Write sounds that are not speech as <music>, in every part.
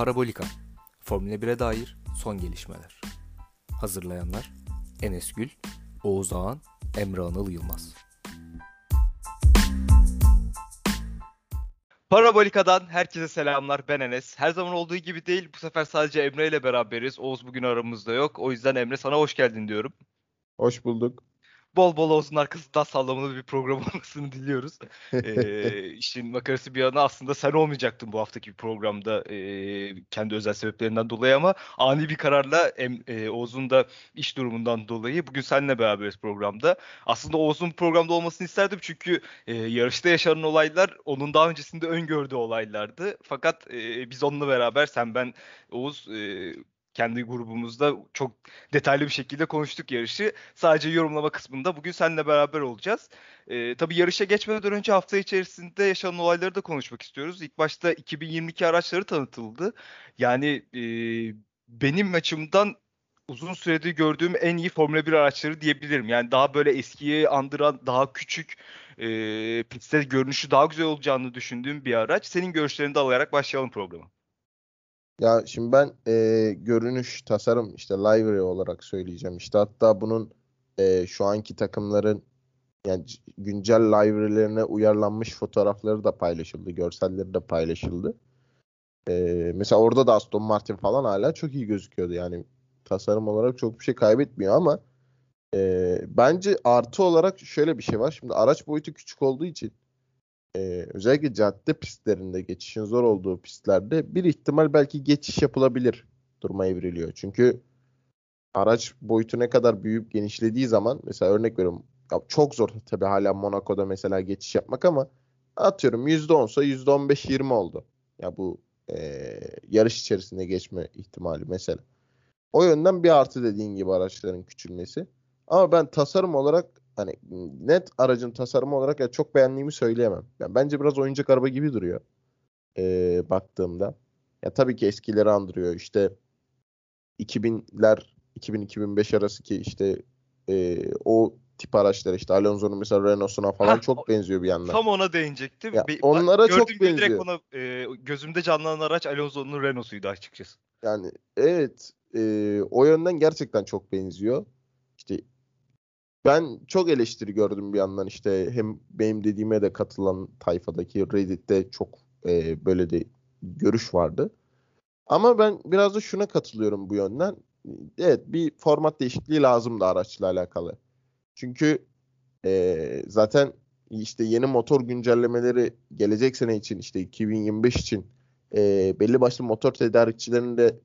Parabolika Formula 1'e dair son gelişmeler. Hazırlayanlar Enes Gül, Oğuz Ağan, Emre Anıl Yılmaz. Parabolika'dan herkese selamlar. Ben Enes. Her zaman olduğu gibi değil. Bu sefer sadece Emre ile beraberiz. Oğuz bugün aramızda yok. O yüzden Emre sana hoş geldin diyorum. Hoş bulduk bol bol olsun arkasından sallamalı bir program <laughs> olmasını diliyoruz. <laughs> ee, işin makarası bir yana aslında sen olmayacaktın bu haftaki programda e, kendi özel sebeplerinden dolayı ama ani bir kararla em, e, Oğuz'un da iş durumundan dolayı bugün seninle beraberiz programda. Aslında Oğuz'un programda olmasını isterdim çünkü e, yarışta yaşanan olaylar onun daha öncesinde öngördüğü olaylardı. Fakat e, biz onunla beraber sen ben Oğuz e, kendi grubumuzda çok detaylı bir şekilde konuştuk yarışı. Sadece yorumlama kısmında bugün seninle beraber olacağız. Ee, tabii yarışa geçmeden önce hafta içerisinde yaşanan olayları da konuşmak istiyoruz. İlk başta 2022 araçları tanıtıldı. Yani e, benim açımdan uzun süredir gördüğüm en iyi Formula 1 araçları diyebilirim. Yani daha böyle eskiyi andıran, daha küçük, e, pistte görünüşü daha güzel olacağını düşündüğüm bir araç. Senin görüşlerini de alarak başlayalım programa. Ya şimdi ben e, görünüş, tasarım işte library olarak söyleyeceğim. İşte hatta bunun e, şu anki takımların yani güncel library'lerine uyarlanmış fotoğrafları da paylaşıldı, görselleri de paylaşıldı. E, mesela orada da Aston Martin falan hala çok iyi gözüküyordu. Yani tasarım olarak çok bir şey kaybetmiyor ama e, bence artı olarak şöyle bir şey var. Şimdi araç boyutu küçük olduğu için e, özellikle cadde pistlerinde geçişin zor olduğu pistlerde bir ihtimal belki geçiş yapılabilir duruma evriliyor. Çünkü araç boyutu ne kadar büyüyüp genişlediği zaman mesela örnek veriyorum ya çok zor tabi hala Monaco'da mesela geçiş yapmak ama atıyorum %10'sa %15-20 oldu. Ya bu e, yarış içerisinde geçme ihtimali mesela. O yönden bir artı dediğin gibi araçların küçülmesi. Ama ben tasarım olarak hani net aracın tasarımı olarak ya çok beğendiğimi söyleyemem. Yani bence biraz oyuncak araba gibi duruyor. E, baktığımda. Ya tabii ki eskileri andırıyor. İşte 2000'ler 2000-2005 arası ki işte e, o tip araçlar işte Alonso'nun mesela Renault'suna falan ha, çok benziyor bir yandan. Tam ona değinecektim. Ya, onlara çok benziyor. Direkt ona, e, gözümde canlanan araç Alonso'nun Renault'suydu açıkçası. Yani evet e, o yönden gerçekten çok benziyor. İşte ben çok eleştiri gördüm bir yandan işte hem benim dediğime de katılan tayfadaki Reddit'te çok e, böyle de görüş vardı. Ama ben biraz da şuna katılıyorum bu yönden. Evet bir format değişikliği lazım da araçla alakalı. Çünkü e, zaten işte yeni motor güncellemeleri gelecek sene için işte 2025 için e, belli başlı motor tedarikçilerinin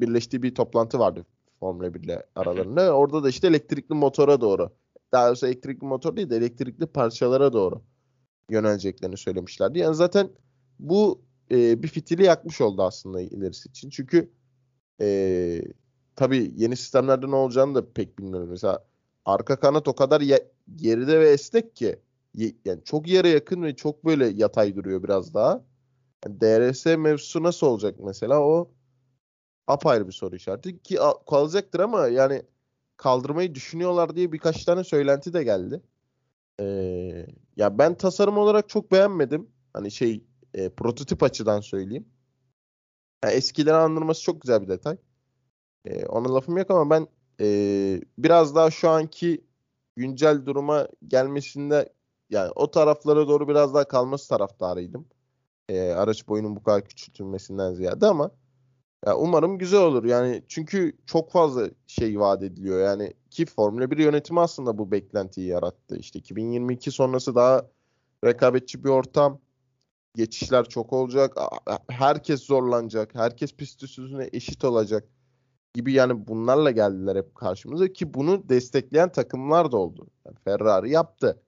birleştiği bir toplantı vardı Formula 1 ile aralarında. Orada da işte elektrikli motora doğru daha doğrusu elektrikli motor değil de elektrikli parçalara doğru yöneleceklerini söylemişlerdi. Yani zaten bu e, bir fitili yakmış oldu aslında ilerisi için. Çünkü e, tabii yeni sistemlerde ne olacağını da pek bilmiyorum. Mesela arka kanat o kadar ya, geride ve esnek ki yani çok yere yakın ve çok böyle yatay duruyor biraz daha. Yani DRS mevzusu nasıl olacak mesela o apayrı bir soru işareti ki kalacaktır ama yani kaldırmayı düşünüyorlar diye birkaç tane söylenti de geldi. Ee, ya ben tasarım olarak çok beğenmedim. Hani şey e, prototip açıdan söyleyeyim. Yani eskileri andırması çok güzel bir detay. Ee, ona lafım yok ama ben e, biraz daha şu anki güncel duruma gelmesinde yani o taraflara doğru biraz daha kalması taraftarıydım. E, araç boyunun bu kadar küçültülmesinden ziyade ama ya umarım güzel olur. Yani çünkü çok fazla şey vaat ediliyor. Yani ki Formula 1 yönetimi aslında bu beklentiyi yarattı. İşte 2022 sonrası daha rekabetçi bir ortam. Geçişler çok olacak. Herkes zorlanacak. Herkes pist üstüne eşit olacak gibi yani bunlarla geldiler hep karşımıza ki bunu destekleyen takımlar da oldu. Yani Ferrari yaptı.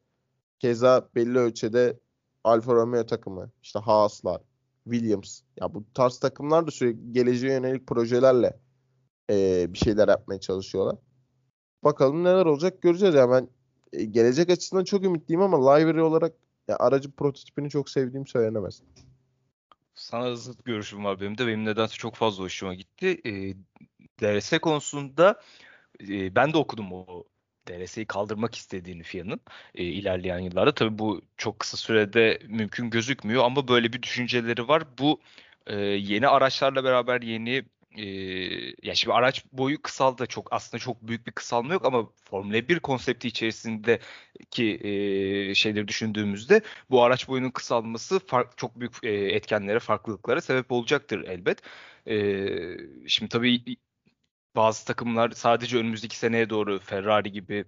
Keza belli ölçüde Alfa Romeo takımı, işte Haas'lar, Williams. Ya bu tarz takımlar da sürekli geleceğe yönelik projelerle e, bir şeyler yapmaya çalışıyorlar. Bakalım neler olacak göreceğiz. Ya ben e, gelecek açısından çok ümitliyim ama library olarak ya aracın prototipini çok sevdiğim söylenemez. Sana zıt görüşüm var benim de. Benim nedense çok fazla hoşuma gitti. E, DRS konusunda e, ben de okudum o DRS'yi kaldırmak istediğini FIA'nın e, ilerleyen yıllarda. Tabii bu çok kısa sürede mümkün gözükmüyor ama böyle bir düşünceleri var. Bu e, yeni araçlarla beraber yeni e, ya şimdi araç boyu kısaldı çok aslında çok büyük bir kısalma yok ama Formula 1 konsepti içerisindeki e, şeyleri düşündüğümüzde bu araç boyunun kısalması fark, çok büyük e, etkenlere farklılıklara sebep olacaktır elbet. E, şimdi tabii bazı takımlar sadece önümüzdeki seneye doğru Ferrari gibi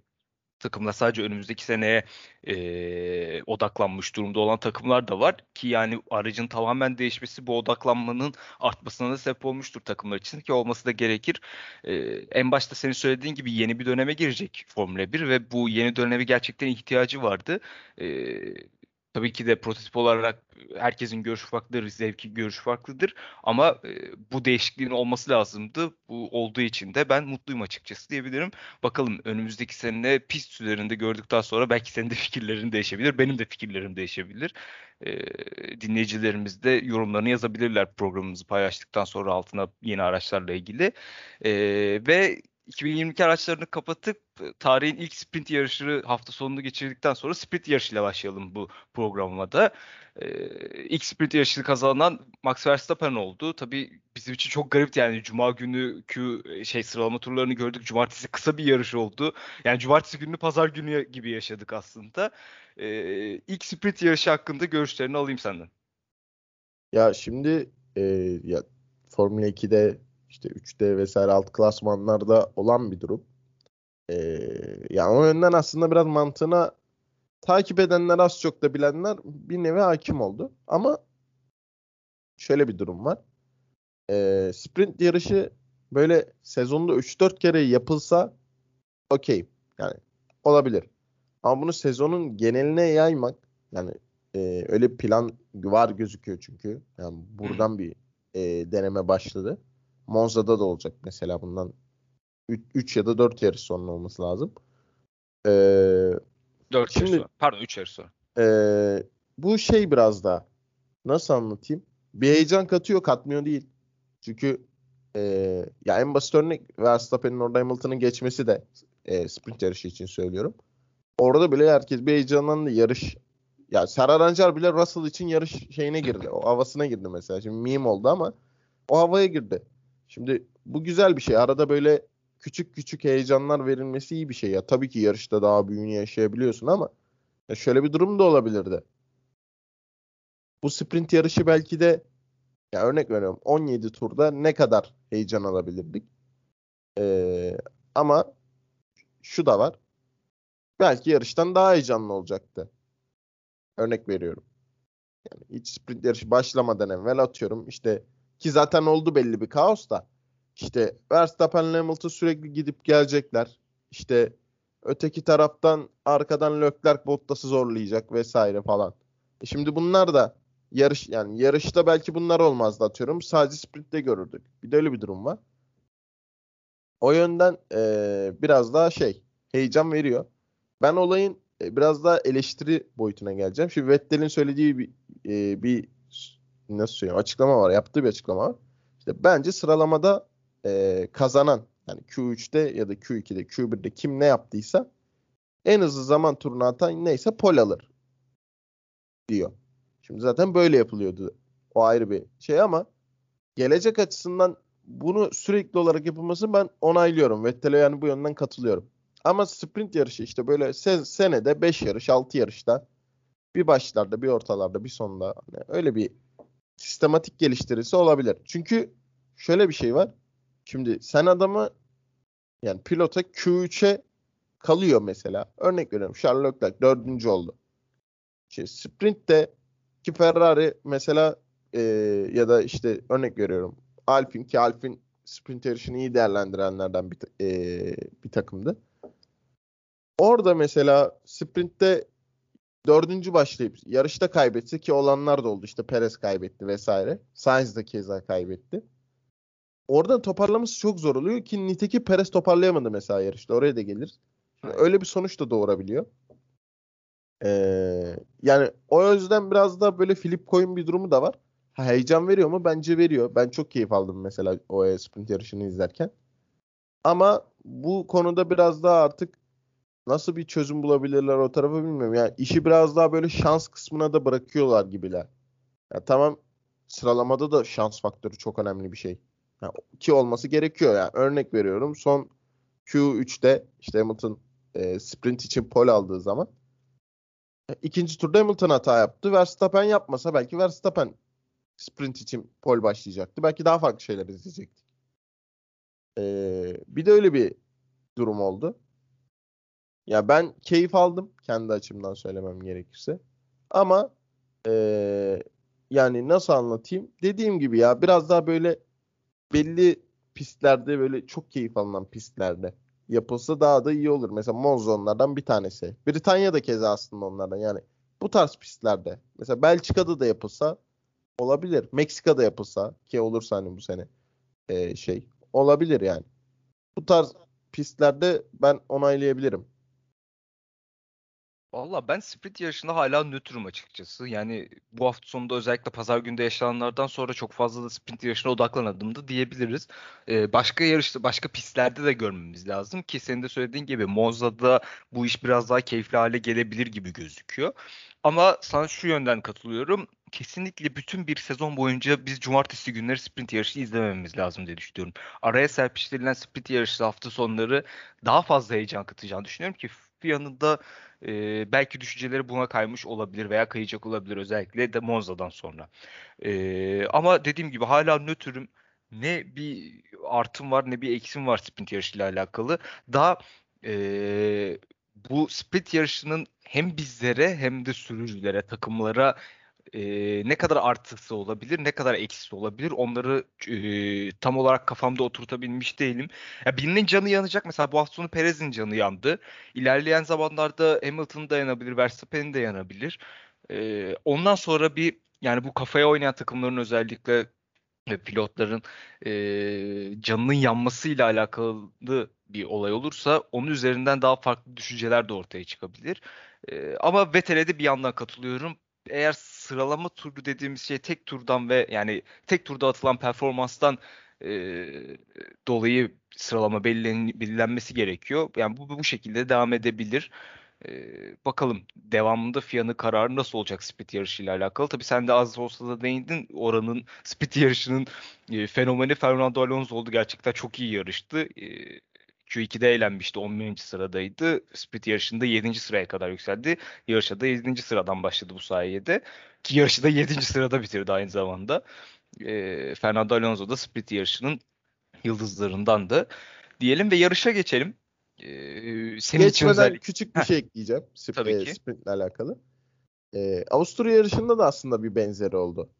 takımlar sadece önümüzdeki seneye e, odaklanmış durumda olan takımlar da var ki yani aracın tamamen değişmesi bu odaklanmanın artmasına da sebep olmuştur takımlar için ki olması da gerekir. E, en başta senin söylediğin gibi yeni bir döneme girecek Formula 1 ve bu yeni döneme gerçekten ihtiyacı vardı. E, Tabii ki de prototip olarak herkesin görüşü farklıdır, zevki görüşü farklıdır. Ama e, bu değişikliğin olması lazımdı. Bu olduğu için de ben mutluyum açıkçası diyebilirim. Bakalım önümüzdeki sene pist üzerinde gördükten sonra belki senin de fikirlerin değişebilir. Benim de fikirlerim değişebilir. E, dinleyicilerimiz de yorumlarını yazabilirler programımızı paylaştıktan sonra altına yeni araçlarla ilgili. E, ve 2022 araçlarını kapatıp e, tarihin ilk sprint yarışı hafta sonunu geçirdikten sonra sprint yarışıyla başlayalım bu programıma da. Ee, ilk sprint yarışını kazanan Max Verstappen oldu. Tabii bizim için çok garipti yani cuma günü Q şey sıralama turlarını gördük. Cumartesi kısa bir yarış oldu. Yani cumartesi gününü pazar günü gibi yaşadık aslında. Ee, ilk sprint yarışı hakkında görüşlerini alayım senden. Ya şimdi e, ya Formula 2'de işte 3D vesaire alt klasmanlarda olan bir durum. Ee, yani o yönden aslında biraz mantığına takip edenler az çok da bilenler bir nevi hakim oldu. Ama şöyle bir durum var. Ee, sprint yarışı böyle sezonda 3-4 kere yapılsa okey. Yani olabilir. Ama bunu sezonun geneline yaymak yani e, öyle plan var gözüküyor çünkü. Yani buradan bir e, deneme başladı. Monza'da da olacak mesela bundan 3 ya da 4 yarış sonra olması lazım. Ee, 4 yarış sonra. Pardon 3 yarış sonra. E, bu şey biraz da nasıl anlatayım? Bir heyecan katıyor katmıyor değil. Çünkü e, ya en basit örnek Verstappen'in orada Hamilton'ın geçmesi de e, sprint yarışı için söylüyorum. Orada bile herkes bir heyecanlandı. Yarış ya Serhat Ancar bile Russell için yarış şeyine girdi. O havasına girdi mesela. Şimdi meme oldu ama o havaya girdi. Şimdi bu güzel bir şey. Arada böyle küçük küçük heyecanlar verilmesi iyi bir şey ya. Tabii ki yarışta daha büyüğünü yaşayabiliyorsun ama ya şöyle bir durum da olabilirdi. Bu sprint yarışı belki de ya örnek veriyorum 17 turda ne kadar heyecan alabilirdik. Ee, ama şu da var. Belki yarıştan daha heyecanlı olacaktı. Örnek veriyorum. Yani hiç sprint yarışı başlamadan evvel atıyorum işte ki zaten oldu belli bir kaos da. İşte Verstappen Hamilton sürekli gidip gelecekler. İşte öteki taraftan arkadan Leclerc Bottas'ı zorlayacak vesaire falan. E şimdi bunlar da yarış yani yarışta belki bunlar olmazdı atıyorum. Sadece sprintte görürdük. Bir de öyle bir durum var. O yönden e, biraz daha şey heyecan veriyor. Ben olayın e, biraz daha eleştiri boyutuna geleceğim. Şimdi Vettel'in söylediği bir, e, bir nasıl söyleyeyim açıklama var. Yaptığı bir açıklama var. İşte bence sıralamada e, kazanan yani Q3'te ya da Q2'de Q1'de kim ne yaptıysa en hızlı zaman turunu atan neyse pol alır diyor. Şimdi zaten böyle yapılıyordu. O ayrı bir şey ama gelecek açısından bunu sürekli olarak yapılması ben onaylıyorum. Vettel'e yani bu yönden katılıyorum. Ama sprint yarışı işte böyle se- senede 5 yarış, 6 yarışta bir başlarda, bir ortalarda, bir sonda hani öyle bir sistematik geliştirirse olabilir. Çünkü şöyle bir şey var. Şimdi sen adamı yani pilota Q3'e kalıyor mesela. Örnek veriyorum Charles Leclerc dördüncü oldu. Şey, sprintte ki Ferrari mesela e, ya da işte örnek veriyorum Alpine ki Alpine sprint yarışını iyi değerlendirenlerden bir, e, bir takımdı. Orada mesela sprintte dördüncü başlayıp yarışta kaybetse ki olanlar da oldu. İşte Perez kaybetti vesaire. Sainz de keza kaybetti. Orada toparlaması çok zor oluyor ki niteki Perez toparlayamadı mesela yarışta. Oraya da gelir. Öyle bir sonuç da doğurabiliyor. Ee, yani o yüzden biraz da böyle Filip koyun bir durumu da var. Ha, heyecan veriyor mu? Bence veriyor. Ben çok keyif aldım mesela o sprint yarışını izlerken. Ama bu konuda biraz daha artık nasıl bir çözüm bulabilirler o tarafa bilmiyorum. Yani işi biraz daha böyle şans kısmına da bırakıyorlar gibiler. Ya tamam sıralamada da şans faktörü çok önemli bir şey. Yani ki olması gerekiyor yani. Örnek veriyorum son Q3'te işte Hamilton e, sprint için pole aldığı zaman e, ikinci turda Hamilton hata yaptı. Verstappen yapmasa belki Verstappen sprint için pole başlayacaktı. Belki daha farklı şeyler izleyecektik. Ee, bir de öyle bir durum oldu. Ya ben keyif aldım kendi açımdan söylemem gerekirse. Ama ee, yani nasıl anlatayım? Dediğim gibi ya biraz daha böyle belli pistlerde böyle çok keyif alınan pistlerde yapılsa daha da iyi olur. Mesela Monza onlardan bir tanesi. Britanya da keza aslında onlardan. Yani bu tarz pistlerde. Mesela Belçika'da da yapılsa olabilir. Meksika'da yapılsa ki olursa hani bu sene e, şey olabilir yani. Bu tarz pistlerde ben onaylayabilirim. Valla ben sprint yarışında hala nötrüm açıkçası. Yani bu hafta sonunda özellikle pazar günde yaşananlardan sonra çok fazla da sprint yarışına odaklanadım da diyebiliriz. Ee, başka yarışta, başka pistlerde de görmemiz lazım ki senin de söylediğin gibi Monza'da bu iş biraz daha keyifli hale gelebilir gibi gözüküyor. Ama sana şu yönden katılıyorum. Kesinlikle bütün bir sezon boyunca biz cumartesi günleri sprint yarışı izlemememiz lazım diye düşünüyorum. Araya serpiştirilen sprint yarışı hafta sonları daha fazla heyecan katacağını düşünüyorum ki FIA'nın da e, belki düşünceleri buna kaymış olabilir veya kayacak olabilir özellikle de Monza'dan sonra. E, ama dediğim gibi hala nötrüm ne bir artım var ne bir eksim var sprint yarışıyla alakalı. Daha e, bu sprint yarışının hem bizlere hem de sürücülere, takımlara e, ne kadar artısı olabilir, ne kadar eksisi olabilir onları e, tam olarak kafamda oturtabilmiş değilim. Ya birinin canı yanacak. Mesela bu hafta sonu Perez'in canı yandı. İlerleyen zamanlarda Hamilton dayanabilir, Verstappen'in de yanabilir. E, ondan sonra bir yani bu kafaya oynayan takımların özellikle pilotların e, canının yanmasıyla alakalı bir olay olursa onun üzerinden daha farklı düşünceler de ortaya çıkabilir. E, ama Vettel'e de bir yandan katılıyorum. Eğer sıralama turu dediğimiz şey tek turdan ve yani tek turda atılan performanstan e, dolayı sıralama belirlen, belirlenmesi gerekiyor. Yani bu bu şekilde devam edebilir. Ee, bakalım devamında Fiyan'ın kararı nasıl olacak split yarışıyla alakalı. Tabii sen de az olsa da değindin. Oranın <laughs> split yarışının e, fenomeni Fernando Alonso oldu. Gerçekten çok iyi yarıştı. E, Q2'de eğlenmişti. 11. sıradaydı. Split yarışında 7. sıraya kadar yükseldi. Yarışa da 7. sıradan başladı bu sayede. Ki yarışı da 7. sırada bitirdi aynı zamanda. E, Fernando Alonso da split yarışının yıldızlarındandı. Diyelim ve yarışa geçelim. Ee, senin Geçmeden özellik... küçük bir Heh. şey ekleyeceğim. Sp- Tabii e, ki. Sprintle alakalı. Ee, Avusturya yarışında da aslında bir benzeri oldu.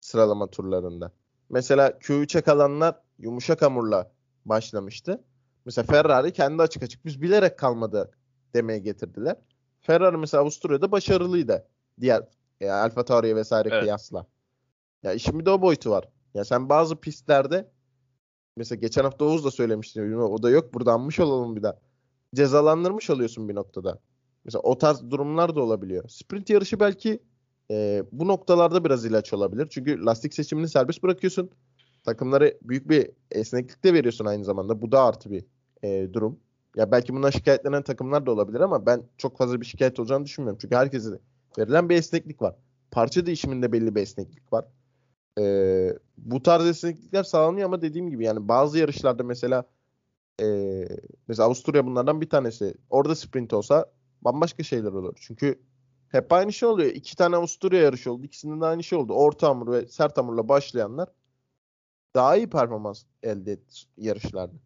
Sıralama turlarında. Mesela Q3'e kalanlar yumuşak hamurla başlamıştı. Mesela Ferrari kendi açık açık biz bilerek kalmadı demeye getirdiler. Ferrari mesela Avusturya'da başarılıydı. Diğer yani e, Alfa Tauri'ye vesaire evet. kıyasla. Ya işin bir de o boyutu var. Ya sen bazı pistlerde mesela geçen hafta Oğuz da söylemişti. O da yok burada anmış olalım bir daha. Cezalandırmış oluyorsun bir noktada. Mesela o tarz durumlar da olabiliyor. Sprint yarışı belki e, bu noktalarda biraz ilaç olabilir. Çünkü lastik seçimini serbest bırakıyorsun. Takımları büyük bir esneklik de veriyorsun aynı zamanda. Bu da artı bir e, durum. Ya belki bundan şikayetlenen takımlar da olabilir ama ben çok fazla bir şikayet olacağını düşünmüyorum. Çünkü herkese verilen bir esneklik var. Parça değişiminde belli bir esneklik var. E, bu tarz esneklikler sağlanıyor ama dediğim gibi yani bazı yarışlarda mesela e, mesela Avusturya bunlardan bir tanesi. Orada sprint olsa bambaşka şeyler olur. Çünkü hep aynı şey oluyor. İki tane Avusturya yarışı oldu. İkisinin de aynı şey oldu. Orta hamur ve sert hamurla başlayanlar daha iyi performans elde etti yarışlarda.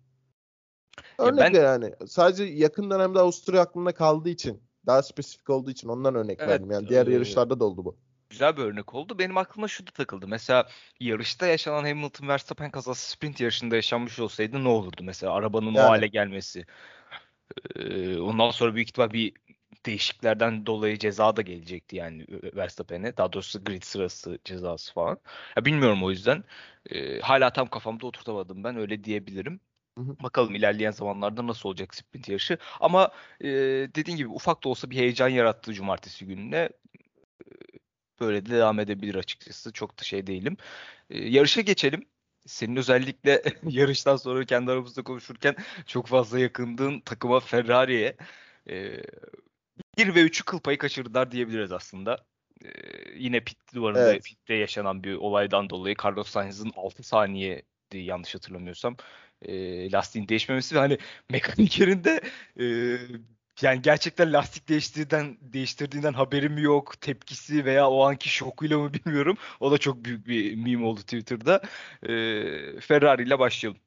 Örnek ya ben, yani. Sadece yakın dönemde Avusturya aklımda kaldığı için daha spesifik olduğu için ondan örnek evet, verdim. Yani diğer e, yarışlarda da oldu bu güzel bir örnek oldu. Benim aklıma şu da takıldı. Mesela yarışta yaşanan Hamilton Verstappen kazası sprint yarışında yaşanmış olsaydı ne olurdu? Mesela arabanın yani. o hale gelmesi. Ee, ondan sonra büyük ihtimal bir değişiklerden dolayı ceza da gelecekti yani Verstappen'e. Daha doğrusu grid sırası cezası falan. Ya bilmiyorum o yüzden. Ee, hala tam kafamda oturtamadım ben öyle diyebilirim. Bakalım ilerleyen zamanlarda nasıl olacak sprint yarışı. Ama e, dediğin gibi ufak da olsa bir heyecan yarattı cumartesi gününe böyle de devam edebilir açıkçası. Çok da şey değilim. E, yarışa geçelim. Senin özellikle <laughs> yarıştan sonra kendi aramızda konuşurken çok fazla yakındığın takıma Ferrari'ye e, 1 ve 3'ü kıl payı kaçırdılar diyebiliriz aslında. E, yine pit duvarında Evet. pitte yaşanan bir olaydan dolayı Carlos Sainz'ın 6 saniye yanlış hatırlamıyorsam e, lastiğin değişmemesi ve hani mekanik yerinde e, yani gerçekten lastik değiştirdiğinden değiştirdiğinden haberim yok. Tepkisi veya o anki şokuyla mı bilmiyorum. O da çok büyük bir meme oldu Twitter'da. E, Ferrari ile başlayalım.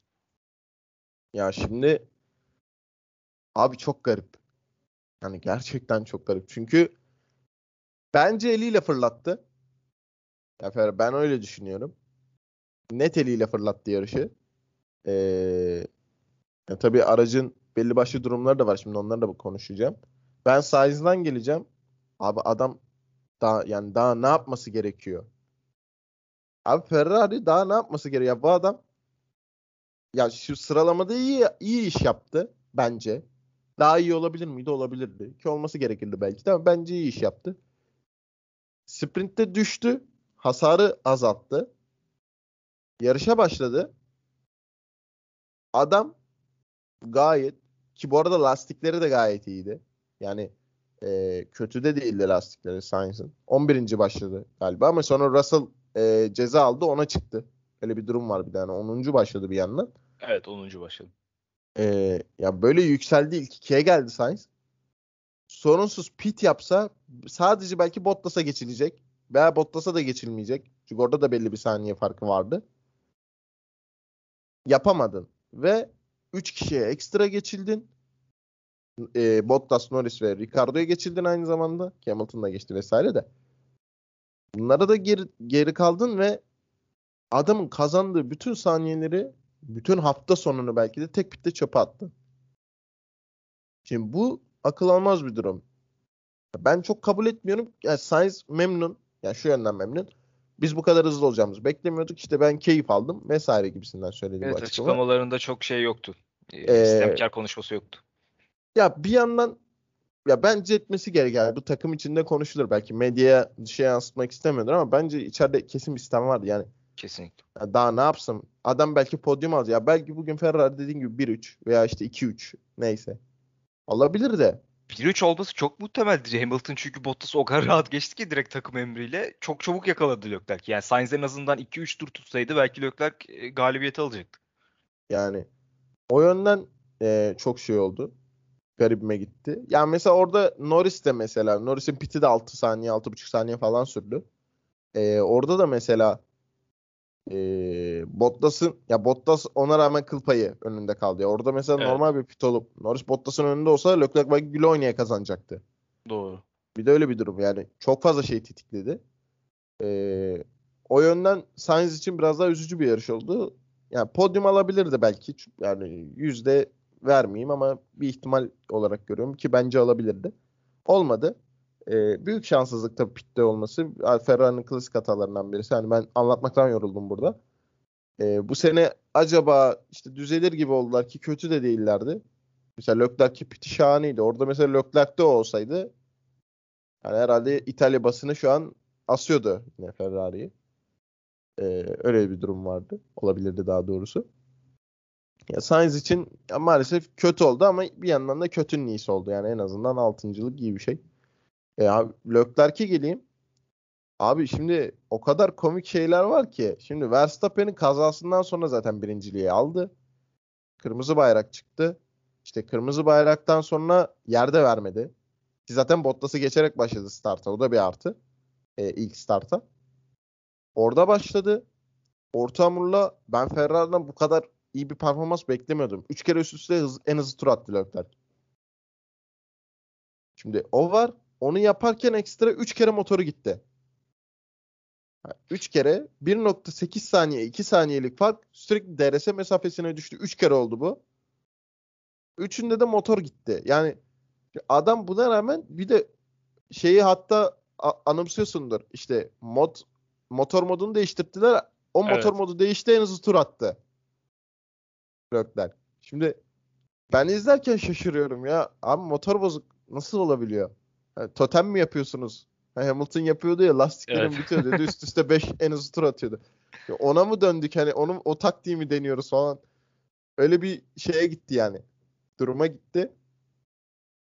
Ya şimdi abi çok garip. Yani gerçekten çok garip. Çünkü bence eliyle fırlattı. Ya Fer- ben öyle düşünüyorum. Net eliyle fırlattı yarışı. Ee, ya tabii aracın belli başlı durumları da var. Şimdi onları da konuşacağım. Ben Sainz'dan geleceğim. Abi adam daha yani daha ne yapması gerekiyor? Abi Ferrari daha ne yapması gerekiyor? Ya bu adam ya şu sıralamada iyi iyi iş yaptı bence. Daha iyi olabilir miydi? Olabilirdi. Ki olması gerekirdi belki de ama bence iyi iş yaptı. Sprint'te düştü. Hasarı azalttı. Yarışa başladı. Adam gayet ki bu arada lastikleri de gayet iyiydi. Yani e, kötü de değildi lastikleri Sainz'ın. 11. başladı galiba ama sonra Russell e, ceza aldı ona çıktı. Öyle bir durum var bir tane. 10. başladı bir yandan. Evet 10. başladım. Ee, ya böyle yükseldi ilk ikiye geldi Sainz. Sorunsuz pit yapsa sadece belki Bottas'a geçilecek. Veya Bottas'a da geçilmeyecek. Çünkü orada da belli bir saniye farkı vardı. Yapamadın. Ve 3 kişiye ekstra geçildin. Ee, Bottas, Norris ve Ricardo'ya geçildin aynı zamanda. Hamilton geçti vesaire de. Bunlara da geri, geri kaldın ve adamın kazandığı bütün saniyeleri bütün hafta sonunu belki de tek pitte çöpe attı. Şimdi bu akıl almaz bir durum. Ben çok kabul etmiyorum. Yani Sainz memnun. Yani şu yönden memnun. Biz bu kadar hızlı olacağımızı beklemiyorduk. İşte ben keyif aldım vesaire gibisinden söyledi Evet bu açıklama. açıklamalarında çok şey yoktu. E, Ee, istemkar konuşması yoktu. Ya bir yandan ya bence etmesi gereken bu takım içinde konuşulur. Belki medyaya şey yansıtmak istemiyordur ama bence içeride kesin bir istem vardı. Yani Kesinlikle. Ya daha ne yapsın? Adam belki podyum alacak. Ya belki bugün Ferrari dediğin gibi 1-3 veya işte 2-3 neyse. Olabilir de. 1-3 olması çok muhtemeldir. Hamilton çünkü Bottas'ı o kadar rahat geçti ki direkt takım emriyle. Çok çabuk yakaladı Leclerc. Yani Sainz en azından 2-3 tur tutsaydı belki Leclerc e, galibiyeti alacaktı. Yani o yönden e, çok şey oldu. Garibime gitti. Yani mesela orada Norris de mesela Norris'in piti de 6 saniye 6,5 saniye falan sürdü. E, orada da mesela e, Bottas'ın ya Bottas ona rağmen kıl payı önünde kaldı. Ya orada mesela Evet. normal bir pit olup Norris Bottas'ın önünde olsa Leclerc belki güle oynaya kazanacaktı. Doğru. Bir de öyle bir durum yani çok fazla şey tetikledi. Ee, o yönden Sainz için biraz daha üzücü bir yarış oldu. Yani podyum alabilirdi belki. Yani yüzde vermeyeyim ama bir ihtimal olarak görüyorum ki bence alabilirdi. Olmadı. Ee, büyük şanssızlık tabii pitte olması. Ferrari'nin klasik hatalarından birisi. Yani ben anlatmaktan yoruldum burada. Ee, bu sene acaba işte düzelir gibi oldular ki kötü de değillerdi. Mesela Leclerc'ki piti şahaneydi. Orada mesela Leclerc'te o olsaydı yani herhalde İtalya basını şu an asıyordu yine Ferrari'yi. Ee, öyle bir durum vardı. Olabilirdi daha doğrusu. Ya Sainz için ya maalesef kötü oldu ama bir yandan da kötünün iyisi oldu. Yani en azından altıncılık iyi bir şey. E abi Leclerc'e geleyim. Abi şimdi o kadar komik şeyler var ki. Şimdi Verstappen'in kazasından sonra zaten birinciliği aldı. Kırmızı bayrak çıktı. İşte kırmızı bayraktan sonra yerde vermedi. Ki zaten Bottas'ı geçerek başladı starta. O da bir artı. E, ilk starta. Orada başladı. Orta hamurla ben Ferrari'den bu kadar iyi bir performans beklemiyordum. Üç kere üst üste hız, en hızlı tur attı Leclerc. Şimdi o var. Onu yaparken ekstra 3 kere motoru gitti. 3 kere 1.8 saniye 2 saniyelik fark sürekli DRS mesafesine düştü. 3 kere oldu bu. Üçünde de motor gitti. Yani adam buna rağmen bir de şeyi hatta anımsıyorsundur. İşte mod motor modunu değiştirdiler. O motor Evet. modu değişti en hızlı tur attı. Leclerc. Şimdi ben izlerken şaşırıyorum ya. Abi motor bozuk nasıl olabiliyor? Ha, totem mi yapıyorsunuz? Ha, Hamilton yapıyordu ya lastiklerim Evet. bitiyor dedi. Üst üste 5 <laughs> en hızlı tur atıyordu. Ya ona mı döndük hani onun o taktiği mi deniyoruz falan. Öyle bir şeye gitti yani. Duruma gitti.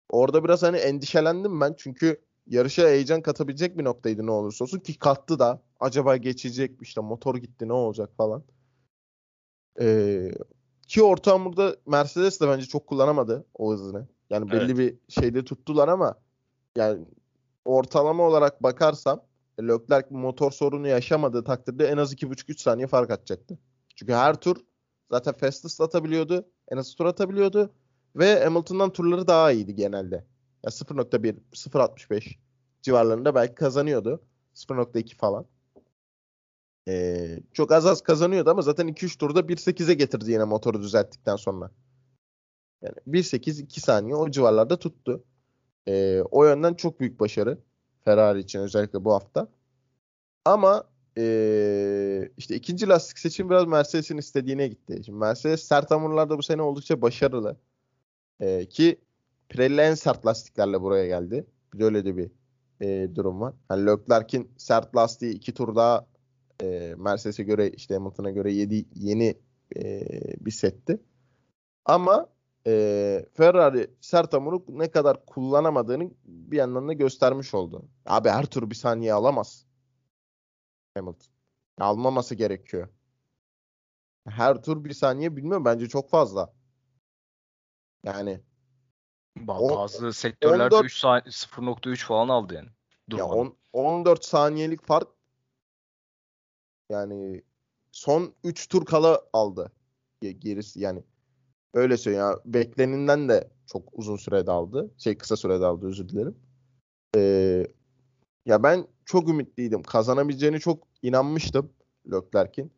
Orada biraz hani endişelendim ben çünkü yarışa heyecan katabilecek bir noktaydı ne olursa olsun ki kattı da. Acaba geçecek işte motor gitti ne olacak falan. Ee, ki orta hamurda Mercedes de bence çok kullanamadı o hızını. Yani belli Evet. bir şeyde tuttular ama yani ortalama olarak bakarsam Leclerc motor sorunu yaşamadığı takdirde en az 2,5-3 saniye fark atacaktı. Çünkü her tur zaten fastest atabiliyordu. En az tur atabiliyordu. Ve Hamilton'dan turları daha iyiydi genelde. Ya 0.1, 0.65 civarlarında belki kazanıyordu. 0.2 falan. Ee, çok az az kazanıyordu ama zaten 2-3 turda 1.8'e getirdi yine motoru düzelttikten sonra. Yani 1.8 2 saniye o civarlarda tuttu. Ee, o yönden çok büyük başarı Ferrari için özellikle bu hafta. Ama ee, işte ikinci lastik seçim biraz Mercedes'in istediğine gitti. Şimdi Mercedes sert hamurlarda bu sene oldukça başarılı. Ee, ki Pirelli en sert lastiklerle buraya geldi. Bir öyle de bir e, durum var. Hani Leclerc'in sert lastiği iki tur daha e, Mercedes'e göre işte Hamilton'a göre yedi, yeni e, bir setti. Ama e, Ferrari sert hamuru ne kadar kullanamadığını bir yandan da göstermiş oldu. Abi her tur bir saniye alamaz. Hamilton. Almaması gerekiyor. Her tur bir saniye bilmiyorum bence çok fazla. Yani Bazı sektörlerde 14 3 saniye 0.3 falan aldı yani. Ya on- 14 saniyelik fark yani son 3 tur kala aldı ge- gerisi yani öyle söyleyeyim ya beklenenden de çok uzun sürede aldı şey kısa sürede aldı özür dilerim Ee, ya ben çok ümitliydim kazanabileceğini çok inanmıştım Leclerc'in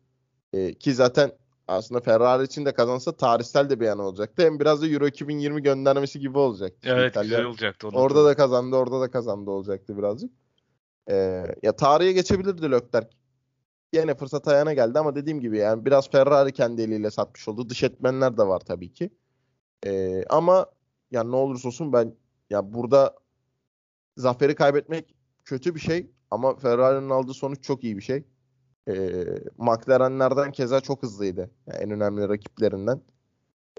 Ee, ki zaten aslında Ferrari için de kazansa tarihsel de bir an olacaktı hem biraz da Euro 2020 göndermesi gibi olacaktı Evet İtalya- güzel olacaktı. onu Orada da kazandı, orada da kazandı olacaktı birazcık. Ee, ya tarihe geçebilirdi Leclerc. Yine fırsat ayağına geldi ama dediğim gibi yani biraz Ferrari kendi eliyle satmış oldu. Dış etmenler de var tabii ki. Ee, ama ya ne olursa olsun ben ya burada zaferi kaybetmek kötü bir şey ama Ferrari'nin aldığı sonuç çok iyi bir şey. Ee, McLaren'lerden keza çok hızlıydı. Yani en önemli rakiplerinden.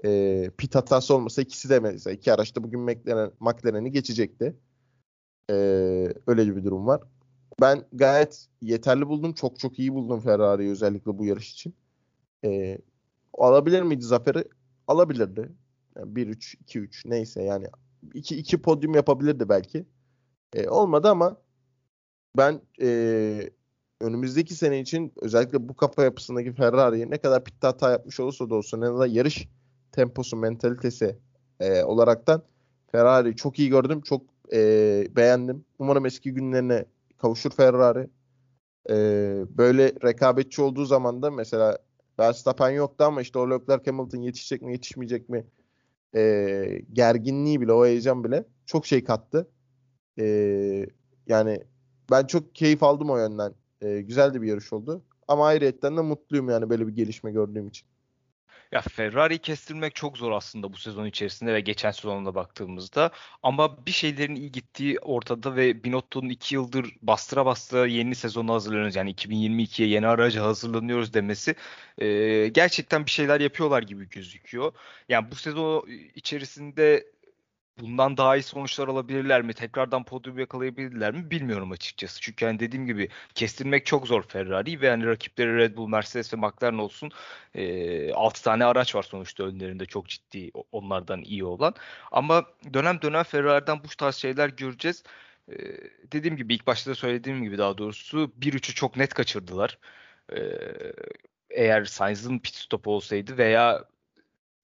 Ee, pit hatası olmasa ikisi de mesela iki araçta bugün McLaren, McLaren'i geçecekti. Ee, öyle bir durum var. Ben gayet yeterli buldum. Çok çok iyi buldum Ferrari'yi özellikle bu yarış için. Ee, alabilir miydi zaferi? Alabilirdi. Yani 1-3, 2-3 neyse yani 2 2 podyum yapabilirdi belki. Ee, olmadı ama ben ee, önümüzdeki sene için özellikle bu kafa yapısındaki Ferrari'yi ne kadar pitte hata yapmış olursa da olsun en azından yarış temposu, mentalitesi ee, olaraktan Ferrari'yi çok iyi gördüm. Çok ee, beğendim. Umarım eski günlerine kavuşur Ferrari. Ee, böyle rekabetçi olduğu zaman da mesela Verstappen yoktu ama işte o Leclerc Hamilton yetişecek mi yetişmeyecek mi ee, gerginliği bile o heyecan bile çok şey kattı. Ee, yani ben çok keyif aldım o yönden. Ee, güzel de bir yarış oldu. Ama ayrıyetten de mutluyum yani böyle bir gelişme gördüğüm için. Ya Ferrari'yi kestirmek çok zor aslında bu sezon içerisinde ve geçen sezonuna baktığımızda. Ama bir şeylerin iyi gittiği ortada ve Binotto'nun iki yıldır bastıra bastıra yeni sezona hazırlanıyoruz. Yani 2022'ye yeni araca hazırlanıyoruz demesi e, gerçekten bir şeyler yapıyorlar gibi gözüküyor. Yani bu sezon içerisinde bundan daha iyi sonuçlar alabilirler mi? Tekrardan podyum yakalayabilirler mi? Bilmiyorum açıkçası. Çünkü hani dediğim gibi kestirmek çok zor Ferrari ve hani rakipleri Red Bull, Mercedes ve McLaren olsun. E, 6 tane araç var sonuçta önlerinde çok ciddi onlardan iyi olan. Ama dönem dönem Ferrari'den bu tarz şeyler göreceğiz. E, dediğim gibi ilk başta da söylediğim gibi daha doğrusu 1-3'ü çok net kaçırdılar. E, eğer Sainz'ın pit stopu olsaydı veya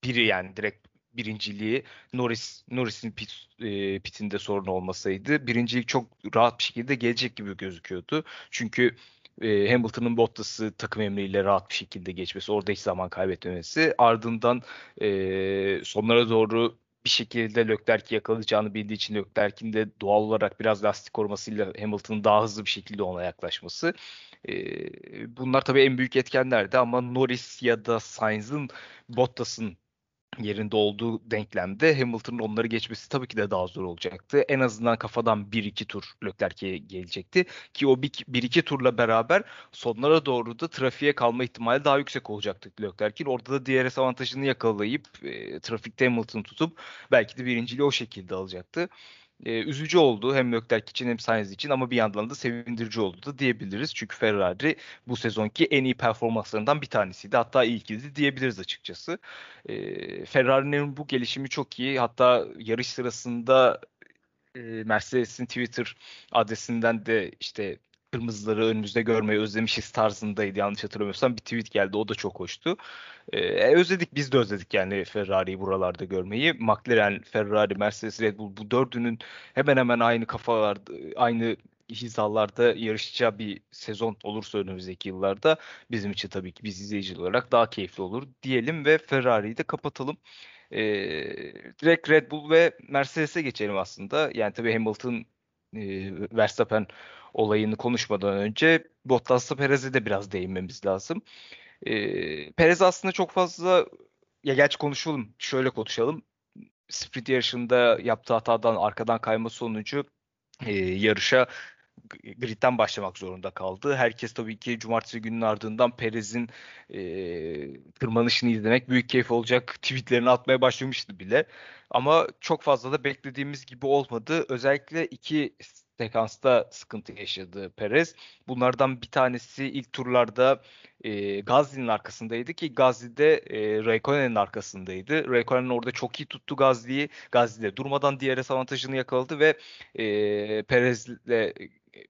biri yani direkt birinciliği Norris Norris'in pit, e, pitinde sorun olmasaydı birincilik çok rahat bir şekilde gelecek gibi gözüküyordu. Çünkü e, Hamilton'ın Bottas'ı takım emriyle rahat bir şekilde geçmesi, orada hiç zaman kaybetmemesi, ardından e, sonlara doğru bir şekilde Leclerc'i yakalayacağını bildiği için Leclerc'in de doğal olarak biraz lastik korumasıyla Hamilton'ın daha hızlı bir şekilde ona yaklaşması. E, bunlar tabii en büyük etkenlerdi ama Norris ya da Sainz'ın Bottas'ın yerinde olduğu denklemde Hamilton'ın onları geçmesi tabii ki de daha zor olacaktı. En azından kafadan 1-2 tur Leclerc'e gelecekti. Ki o 1-2 turla beraber sonlara doğru da trafiğe kalma ihtimali daha yüksek olacaktı Leclerc'in. Orada da DRS avantajını yakalayıp e, trafikte Hamilton'ı tutup belki de birinciliği o şekilde alacaktı. E, üzücü oldu hem Leclerc için hem Sainz için ama bir yandan da sevindirici oldu da diyebiliriz. Çünkü Ferrari bu sezonki en iyi performanslarından bir tanesiydi. Hatta ilkiydi diyebiliriz açıkçası. E, Ferrari'nin bu gelişimi çok iyi. Hatta yarış sırasında e, Mercedes'in Twitter adresinden de işte kırmızıları önümüzde görmeyi özlemişiz tarzındaydı yanlış hatırlamıyorsam bir tweet geldi o da çok hoştu. Ee, özledik biz de özledik yani Ferrari'yi buralarda görmeyi. McLaren, Ferrari, Mercedes, Red Bull bu dördünün hemen hemen aynı kafalarda aynı hizalarda yarışacağı bir sezon olursa önümüzdeki yıllarda bizim için tabii ki biz izleyici olarak daha keyifli olur diyelim ve Ferrari'yi de kapatalım. Ee, direkt Red Bull ve Mercedes'e geçelim aslında. Yani tabii Hamilton, e, Verstappen olayını konuşmadan önce Bottas'la Perez'e de biraz değinmemiz lazım. E, Perez aslında çok fazla ya gerçi konuşalım. Şöyle konuşalım. Sprint yarışında yaptığı hatadan arkadan kayma sonucu e, yarışa gridden başlamak zorunda kaldı. Herkes tabii ki cumartesi günün ardından Perez'in e, tırmanışını izlemek büyük keyif olacak tweetlerini atmaya başlamıştı bile. Ama çok fazla da beklediğimiz gibi olmadı. Özellikle iki sekansta sıkıntı yaşadı Perez. Bunlardan bir tanesi ilk turlarda e, Gazli'nin arkasındaydı ki Gazli de e, Raikkonen'in arkasındaydı. Raikkonen orada çok iyi tuttu Gazli'yi. Gazli de durmadan diğer avantajını yakaladı ve e, Perez'le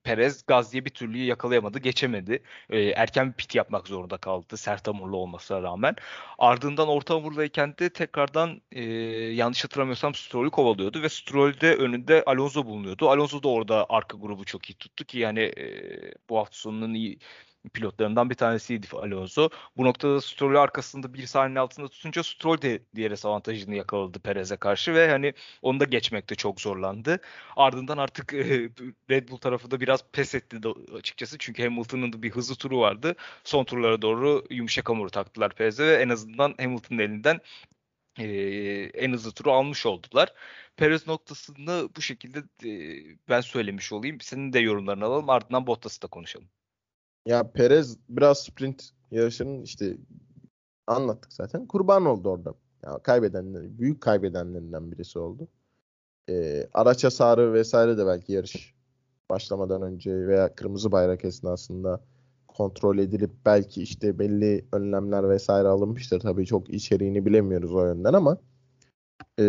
Perez Gazli'ye bir türlü yakalayamadı, geçemedi. E, erken bir pit yapmak zorunda kaldı sert hamurlu olmasına rağmen. Ardından orta hamurlayken de tekrardan e, yanlış hatırlamıyorsam Stroll'ü kovalıyordu ve Stroll'de önünde Alonso bulunuyordu. Alonso da orada arka grubu çok iyi tuttu ki yani e, bu hafta sonunun iyi pilotlarından bir tanesiydi Alonso. Bu noktada Stroll'ü arkasında bir saniye altında tutunca Stroll de diğer avantajını yakaladı Perez'e karşı ve hani onu da geçmekte çok zorlandı. Ardından artık Red Bull tarafı da biraz pes etti açıkçası çünkü Hamilton'ın da bir hızlı turu vardı. Son turlara doğru yumuşak hamuru taktılar Perez'e ve en azından Hamilton'ın elinden e, en hızlı turu almış oldular. Perez noktasını bu şekilde e, ben söylemiş olayım. Senin de yorumlarını alalım ardından Bottas'ı da konuşalım. Ya Perez biraz sprint yarışının işte anlattık zaten. Kurban oldu orada. Ya kaybedenler, büyük kaybedenlerinden birisi oldu. Ee, araç hasarı vesaire de belki yarış başlamadan önce veya kırmızı bayrak esnasında kontrol edilip belki işte belli önlemler vesaire alınmıştır. Tabii çok içeriğini bilemiyoruz o yönden ama e,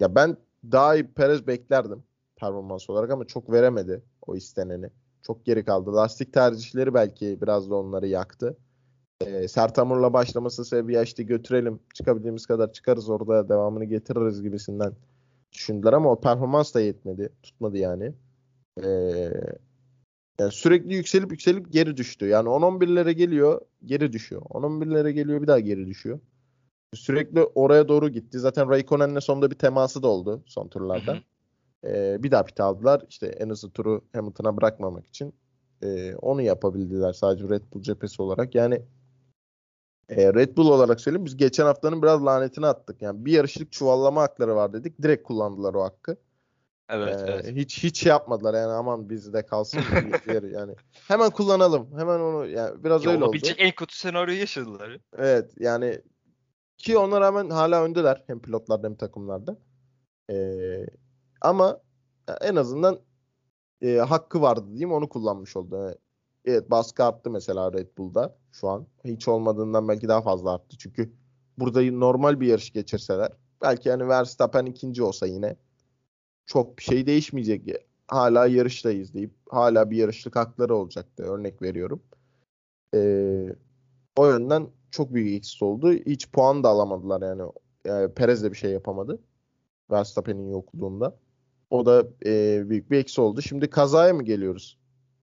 ya ben daha iyi Perez beklerdim performans olarak ama çok veremedi o isteneni. Çok geri kaldı. Lastik tercihleri belki biraz da onları yaktı. E, sert hamurla başlaması sebebi işte götürelim çıkabildiğimiz kadar çıkarız orada devamını getiririz gibisinden düşündüler ama o performans da yetmedi. Tutmadı yani. E, yani sürekli yükselip yükselip geri düştü. Yani 10-11'lere geliyor geri düşüyor. 10-11'lere geliyor bir daha geri düşüyor. Sürekli oraya doğru gitti. Zaten Raikkonen'le sonunda bir teması da oldu son turlarda. Hı hı. E, bir daha pit aldılar. İşte en hızlı turu Hamilton'a bırakmamak için. E, onu yapabildiler sadece Red Bull cephesi olarak. Yani e, Red Bull olarak söyleyeyim biz geçen haftanın biraz lanetini attık. Yani bir yarışlık çuvallama hakları var dedik. Direkt kullandılar o hakkı. Evet, ee, evet. Hiç hiç şey yapmadılar yani aman bizde kalsın <laughs> yani. Hemen kullanalım. Hemen onu yani biraz ya öyle oldu. en kötü senaryoyu yaşadılar. Evet yani ki ona rağmen hala öndeler hem pilotlarda hem takımlarda. Ee, ama en azından e, hakkı vardı diyeyim onu kullanmış oldu. Evet baskı arttı mesela Red Bull'da şu an. Hiç olmadığından belki daha fazla arttı. Çünkü burada normal bir yarış geçirseler belki yani Verstappen ikinci olsa yine çok bir şey değişmeyecek. Hala yarıştayız deyip hala bir yarışlık hakları olacaktı. Örnek veriyorum. Ee, o yönden çok büyük eksi oldu. Hiç puan da alamadılar yani. yani Perez de bir şey yapamadı. Verstappen'in yokluğunda. O da e, büyük bir eksi oldu. Şimdi kazaya mı geliyoruz?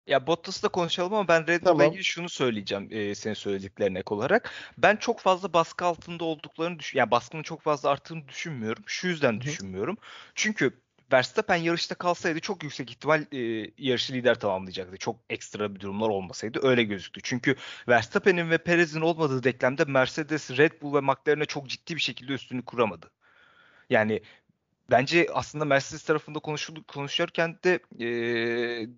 Ya Bottas'la konuşalım ama ben Red Bull'la tamam. ilgili şunu söyleyeceğim e, senin söylediklerine ek olarak. Ben çok fazla baskı altında olduklarını düşün, yani baskının çok fazla arttığını düşünmüyorum. Şu yüzden Hı-hı. düşünmüyorum. Çünkü Verstappen yarışta kalsaydı çok yüksek ihtimal e, yarışı lider tamamlayacaktı. Çok ekstra bir durumlar olmasaydı öyle gözüktü. Çünkü Verstappen'in ve Perez'in olmadığı denklemde Mercedes, Red Bull ve McLaren'e çok ciddi bir şekilde üstünlük kuramadı. Yani bence aslında Mercedes tarafında konuşul konuşurken de e,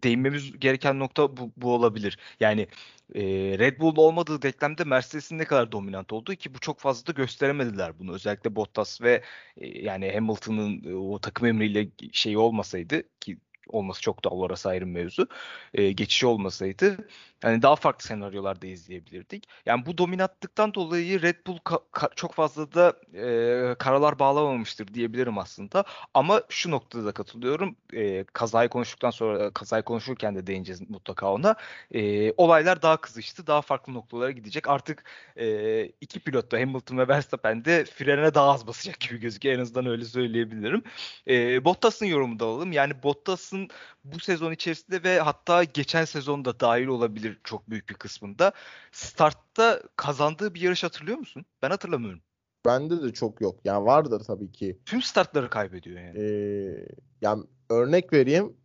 değinmemiz gereken nokta bu, bu olabilir. Yani e, Red Bull olmadığı denklemde Mercedes'in ne kadar dominant olduğu ki bu çok fazla da gösteremediler bunu. Özellikle Bottas ve e, yani Hamilton'ın e, o takım emriyle şeyi olmasaydı ki olması çok doğal orası ayrı mevzu. E, geçişi olmasaydı yani daha farklı senaryolarda izleyebilirdik. Yani bu dominantlıktan dolayı Red Bull ka- ka- çok fazla da e, karalar bağlamamıştır diyebilirim aslında. Ama şu noktada da katılıyorum. E, kazayı konuştuktan sonra kazayı konuşurken de değineceğiz mutlaka ona. E, olaylar daha kızıştı. Daha farklı noktalara gidecek. Artık e, iki pilot da Hamilton ve Verstappen de frene daha az basacak gibi gözüküyor. En azından öyle söyleyebilirim. E, Bottas'ın yorumunu da alalım. Yani Bottas'ın bu sezon içerisinde ve hatta geçen sezonda dahil olabilir çok büyük bir kısmında. Startta kazandığı bir yarış hatırlıyor musun? Ben hatırlamıyorum. Bende de çok yok. Yani vardır tabii ki. Tüm startları kaybediyor yani. Ee, yani örnek vereyim.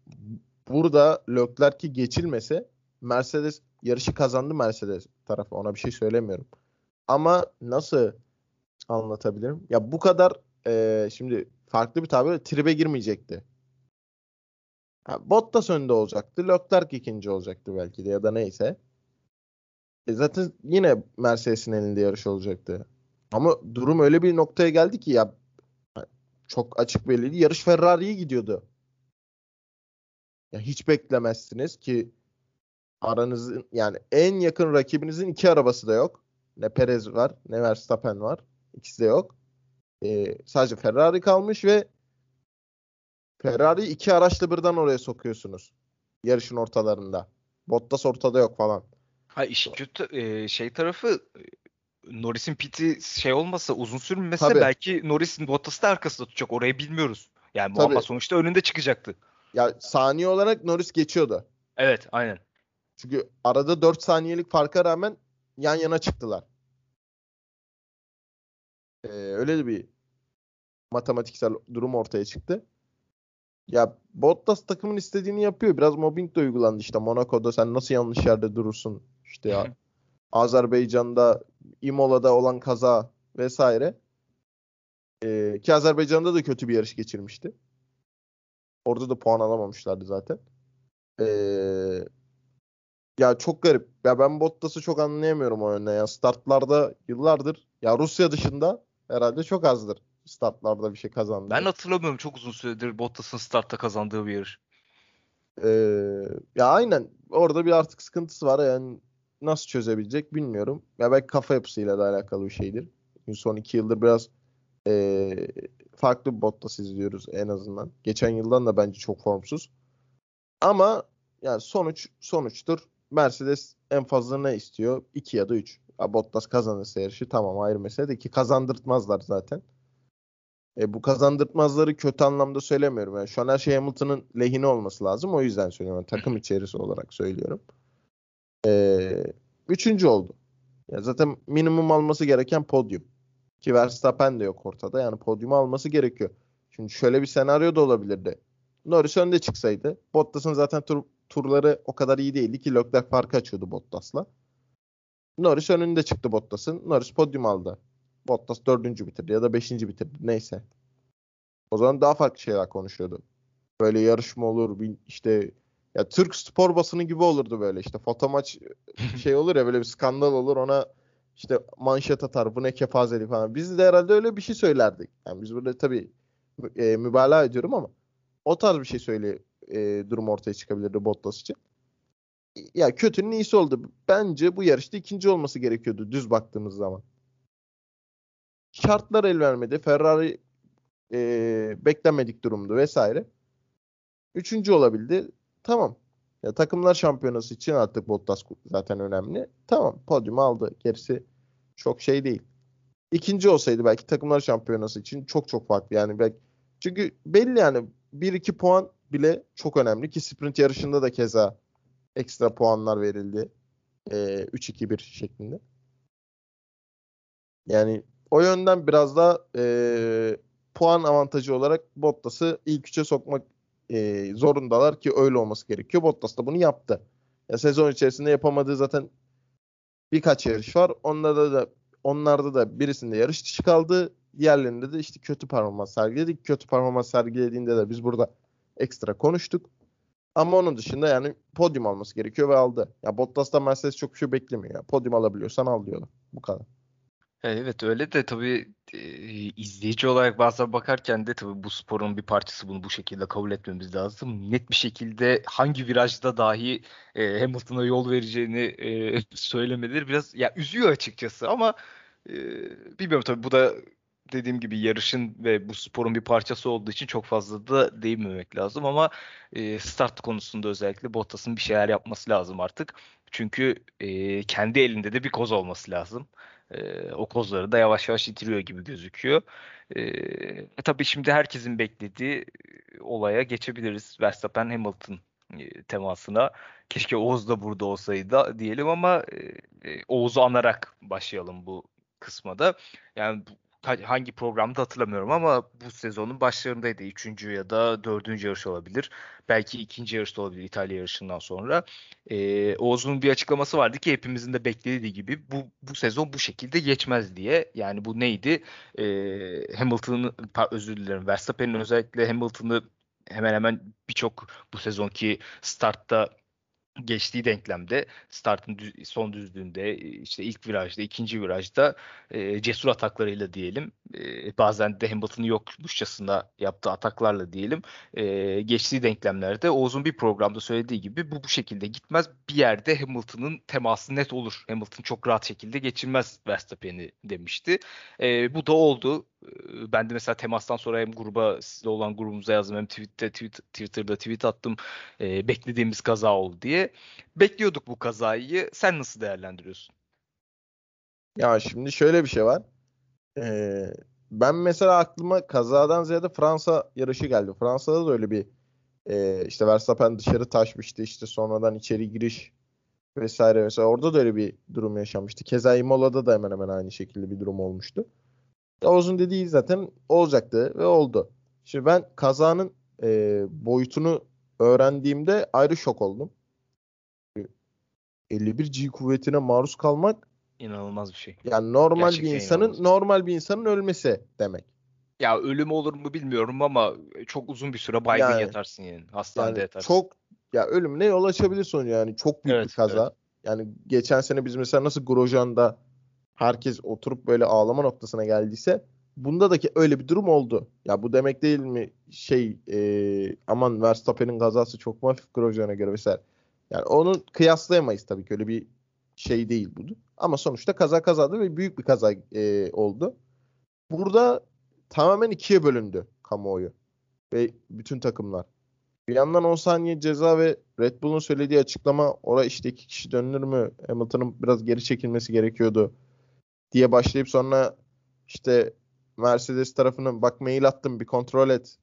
Burada Leclerc'i geçilmese Mercedes yarışı kazandı Mercedes tarafı. Ona bir şey söylemiyorum. Ama nasıl anlatabilirim? Ya bu kadar e, şimdi farklı bir tabirle tribe girmeyecekti. Ha, Bottas önde olacaktı. Leclerc ikinci olacaktı belki de ya da neyse. E zaten yine Mercedes'in elinde yarış olacaktı. Ama durum öyle bir noktaya geldi ki ya çok açık belliydi. Yarış Ferrari'ye gidiyordu. Ya hiç beklemezsiniz ki aranızın yani en yakın rakibinizin iki arabası da yok. Ne Perez var ne Verstappen var. İkisi de yok. Ee, sadece Ferrari kalmış ve Ferrari iki araçla birden oraya sokuyorsunuz. Yarışın ortalarında. Bottas ortada yok falan. Ha iş kötü e, şey tarafı Norris'in piti şey olmasa uzun sürmese Tabii. belki Norris'in Bottas'ı da arkasında tutacak. Orayı bilmiyoruz. Yani bu Tabii. ama sonuçta önünde çıkacaktı. Ya saniye olarak Norris geçiyordu. Evet aynen. Çünkü arada 4 saniyelik farka rağmen yan yana çıktılar. Ee, öyle bir matematiksel durum ortaya çıktı. Ya Bottas takımın istediğini yapıyor. Biraz mobbing de uygulandı işte. Monaco'da sen nasıl yanlış yerde durursun? İşte ya <laughs> Azerbaycan'da Imola'da olan kaza vesaire. Ee, ki Azerbaycan'da da kötü bir yarış geçirmişti. Orada da puan alamamışlardı zaten. Ee, ya çok garip. Ya ben Bottas'ı çok anlayamıyorum o yönden. Ya startlarda yıllardır ya Rusya dışında herhalde çok azdır startlarda bir şey kazandı. Ben hatırlamıyorum çok uzun süredir Bottas'ın startta kazandığı bir yarış. Ee, ya aynen orada bir artık sıkıntısı var yani nasıl çözebilecek bilmiyorum. Ya belki kafa yapısıyla da alakalı bir şeydir. Çünkü son iki yıldır biraz ee, farklı bir Bottas izliyoruz en azından. Geçen yıldan da bence çok formsuz. Ama yani sonuç sonuçtur. Mercedes en fazla ne istiyor? 2 ya da 3. Ya Bottas kazanırsa yarışı tamam ayrı mesele de ki kazandırtmazlar zaten. E, bu kazandırtmazları kötü anlamda söylemiyorum. Yani şu an her şey Hamilton'ın lehine olması lazım. O yüzden söylüyorum. Yani takım içerisi olarak söylüyorum. E, üçüncü oldu. Ya zaten minimum alması gereken podyum. Ki Verstappen de yok ortada. Yani podyumu alması gerekiyor. Şimdi şöyle bir senaryo da olabilirdi. Norris önde çıksaydı. Bottas'ın zaten tur, turları o kadar iyi değildi ki Leclerc farkı açıyordu Bottas'la. Norris önünde çıktı Bottas'ın. Norris podyum aldı. Bottas dördüncü bitirdi ya da beşinci bitirdi. Neyse. O zaman daha farklı şeyler konuşuyordu. Böyle yarışma olur. işte ya Türk spor basını gibi olurdu böyle işte foto maç <laughs> şey olur ya böyle bir skandal olur ona işte manşet atar bu ne kefazelik falan. Biz de herhalde öyle bir şey söylerdik. Yani biz burada tabii e, mübalağa ediyorum ama o tarz bir şey söyle e, durum ortaya çıkabilirdi Bottas için. Ya kötünün iyisi oldu. Bence bu yarışta ikinci olması gerekiyordu düz baktığımız zaman. Şartlar el vermedi. Ferrari e, beklenmedik durumdu vesaire. Üçüncü olabildi. Tamam. Ya takımlar şampiyonası için artık Bottas zaten önemli. Tamam podyumu aldı. Gerisi çok şey değil. İkinci olsaydı belki takımlar şampiyonası için çok çok farklı. Yani belki çünkü belli yani 1-2 puan bile çok önemli ki sprint yarışında da keza ekstra puanlar verildi. E, 3-2-1 şeklinde. Yani o yönden biraz da e, puan avantajı olarak Bottas'ı ilk üçe sokmak e, zorundalar ki öyle olması gerekiyor. Bottas da bunu yaptı. Ya sezon içerisinde yapamadığı zaten birkaç yarış var. Onlarda da onlarda da birisinde yarış dışı kaldı. Diğerlerinde de işte kötü performans sergiledik. Kötü performans sergilediğinde de biz burada ekstra konuştuk. Ama onun dışında yani podyum alması gerekiyor ve aldı. Ya Bottas'tan Mercedes çok bir şey beklemiyor. Ya. Podyum alabiliyorsan al diyorlar. Bu kadar. Evet öyle de tabii e, izleyici olarak bazen bakarken de tabii bu sporun bir parçası bunu bu şekilde kabul etmemiz lazım. Net bir şekilde hangi virajda dahi e, Hamilton'a yol vereceğini e, <laughs> söylemeleri biraz ya üzüyor açıkçası ama e, bilmiyorum tabii bu da dediğim gibi yarışın ve bu sporun bir parçası olduğu için çok fazla da değinmemek lazım ama e, start konusunda özellikle Bottas'ın bir şeyler yapması lazım artık. Çünkü e, kendi elinde de bir koz olması lazım. E, o kozları da yavaş yavaş yitiriyor gibi gözüküyor. E, tabii şimdi herkesin beklediği olaya geçebiliriz. Verstappen Hamilton temasına. Keşke Oğuz da burada olsaydı diyelim ama e, Oğuz'u anarak başlayalım bu kısmada. Yani hangi programda hatırlamıyorum ama bu sezonun başlarındaydı. Üçüncü ya da dördüncü yarış olabilir. Belki ikinci yarışta olabilir İtalya yarışından sonra. Ee, Oğuz'un bir açıklaması vardı ki hepimizin de beklediği gibi bu, bu sezon bu şekilde geçmez diye. Yani bu neydi? Ee, Hamilton'ın özür dilerim Verstappen'in özellikle Hamilton'ı hemen hemen birçok bu sezonki startta geçtiği denklemde startın düz, son düzlüğünde işte ilk virajda ikinci virajda e, cesur ataklarıyla diyelim e, bazen de Hamilton'ın yokmuşçasına yaptığı ataklarla diyelim e, geçtiği denklemlerde Oğuz'un bir programda söylediği gibi bu bu şekilde gitmez. Bir yerde Hamilton'ın teması net olur. Hamilton çok rahat şekilde geçirmez Verstappen'i demişti. E, bu da oldu. Ben de mesela temastan sonra hem gruba sizle olan grubumuza yazdım hem tweette, tweet, Twitter'da tweet attım. E, beklediğimiz kaza oldu diye. Bekliyorduk bu kazayı. Sen nasıl değerlendiriyorsun? Ya şimdi şöyle bir şey var. Ee, ben mesela aklıma kazadan ziyade Fransa yarışı geldi. Fransa'da da öyle bir e, işte Verstappen dışarı taşmıştı işte sonradan içeri giriş vesaire mesela orada da öyle bir durum yaşanmıştı. Keza Imola'da da hemen hemen aynı şekilde bir durum olmuştu. Oğuz'un dediği zaten olacaktı ve oldu. Şimdi ben kazanın e, boyutunu öğrendiğimde ayrı şok oldum. 51 G kuvvetine maruz kalmak inanılmaz bir şey. Yani normal Gerçekten bir insanın inanılmaz. normal bir insanın ölmesi demek. Ya ölüm olur mu bilmiyorum ama çok uzun bir süre baygın yani, yatarsın yani. Hastanede yani yatarsın. Çok ya ölümüne yol açabilir sonucu yani. Çok büyük evet, bir kaza. Evet. Yani geçen sene biz mesela nasıl Grosjean'da herkes oturup böyle ağlama noktasına geldiyse bunda da ki öyle bir durum oldu. Ya bu demek değil mi şey e, aman Verstappen'in kazası çok mu hafif Grosjean'a göre vesaire. Yani onu kıyaslayamayız tabii ki öyle bir şey değil bu. Ama sonuçta kaza kazadı ve büyük bir kaza e, oldu. Burada tamamen ikiye bölündü kamuoyu ve bütün takımlar. Bir yandan 10 saniye ceza ve Red Bull'un söylediği açıklama orada işte iki kişi dönülür mü? Hamilton'ın biraz geri çekilmesi gerekiyordu diye başlayıp sonra işte Mercedes tarafına bak mail attım bir kontrol et.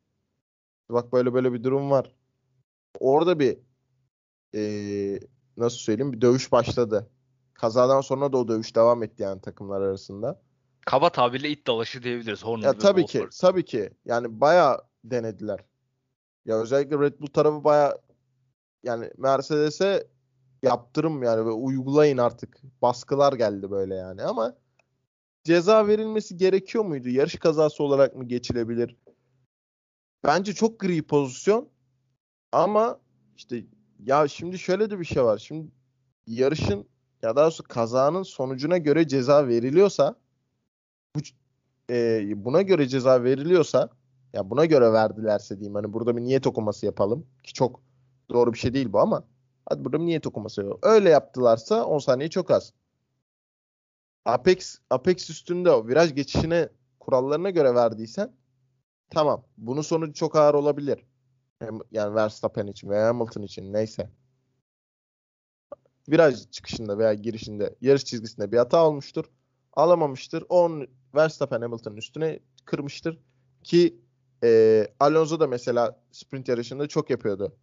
Bak böyle böyle bir durum var. Orada bir ee, nasıl söyleyeyim bir dövüş başladı. Kazadan sonra da o dövüş devam etti yani takımlar arasında. Kaba tabirle it dalaşı diyebiliriz. Horner ya tabii ki, tabii ki. Yani baya denediler. Ya özellikle Red Bull tarafı baya yani Mercedes'e yaptırım yani ve uygulayın artık. Baskılar geldi böyle yani ama ceza verilmesi gerekiyor muydu? Yarış kazası olarak mı geçilebilir? Bence çok gri pozisyon. Ama işte ya şimdi şöyle de bir şey var. Şimdi yarışın ya daha doğrusu kazanın sonucuna göre ceza veriliyorsa bu e, buna göre ceza veriliyorsa ya buna göre verdilerse diyeyim hani burada bir niyet okuması yapalım ki çok doğru bir şey değil bu ama hadi burada bir niyet okuması yapalım. Öyle yaptılarsa 10 saniye çok az. Apex Apex üstünde o viraj geçişine kurallarına göre verdiysen tamam. Bunun sonucu çok ağır olabilir. Yani Verstappen için veya Hamilton için neyse. Viraj çıkışında veya girişinde yarış çizgisinde bir hata olmuştur. Alamamıştır. On Verstappen Hamilton'ın üstüne kırmıştır. Ki e, Alonso da mesela sprint yarışında çok yapıyordu.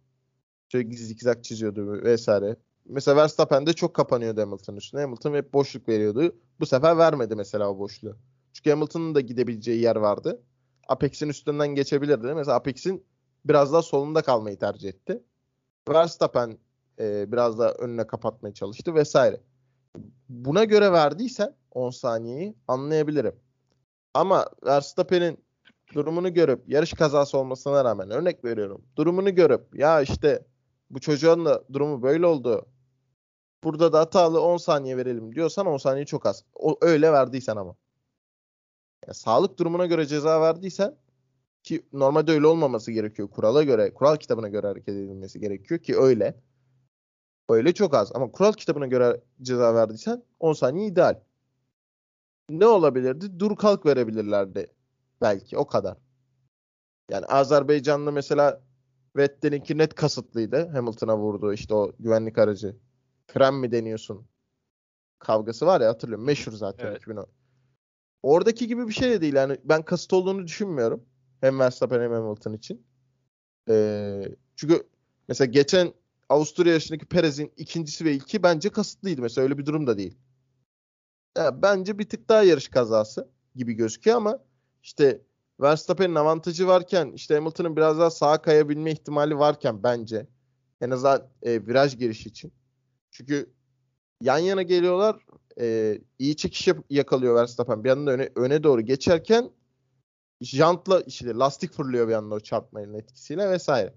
Şöyle zikzak çiziyordu vesaire. Mesela Verstappen de çok kapanıyordu Hamilton'ın üstüne. Hamilton hep boşluk veriyordu. Bu sefer vermedi mesela o boşluğu. Çünkü Hamilton'ın da gidebileceği yer vardı. Apex'in üstünden geçebilirdi. Mesela Apex'in biraz daha solunda kalmayı tercih etti. Verstappen e, biraz daha önüne kapatmaya çalıştı vesaire. Buna göre verdiysen 10 saniyeyi anlayabilirim. Ama Verstappen'in durumunu görüp yarış kazası olmasına rağmen örnek veriyorum. Durumunu görüp ya işte bu çocuğun da durumu böyle oldu. Burada da hatalı 10 saniye verelim diyorsan 10 saniye çok az. O, öyle verdiysen ama. Yani sağlık durumuna göre ceza verdiysen ki normalde öyle olmaması gerekiyor. Kurala göre, kural kitabına göre hareket edilmesi gerekiyor ki öyle. Öyle çok az. Ama kural kitabına göre ceza verdiysen 10 saniye ideal. Ne olabilirdi? Dur kalk verebilirlerdi. Belki o kadar. Yani Azerbaycan'da mesela Vettel'inki net kasıtlıydı. Hamilton'a vurdu işte o güvenlik aracı. Fren mi deniyorsun? Kavgası var ya hatırlıyorum. Meşhur zaten Evet. 2010. Oradaki gibi bir şey de değil. Yani ben kasıt olduğunu düşünmüyorum. Hem Verstappen hem Hamilton için. Ee, çünkü mesela geçen Avusturya yarışındaki Perez'in ikincisi ve ilki bence kasıtlıydı. Mesela öyle bir durum da değil. Ya, bence bir tık daha yarış kazası gibi gözüküyor ama işte Verstappen'in avantajı varken işte Hamilton'ın biraz daha sağa kayabilme ihtimali varken bence en azından e, viraj girişi için. Çünkü yan yana geliyorlar. E, iyi çekiş yakalıyor Verstappen. Bir yandan öne, öne doğru geçerken jantla işte lastik fırlıyor bir anda o çarpmanın etkisiyle vesaire.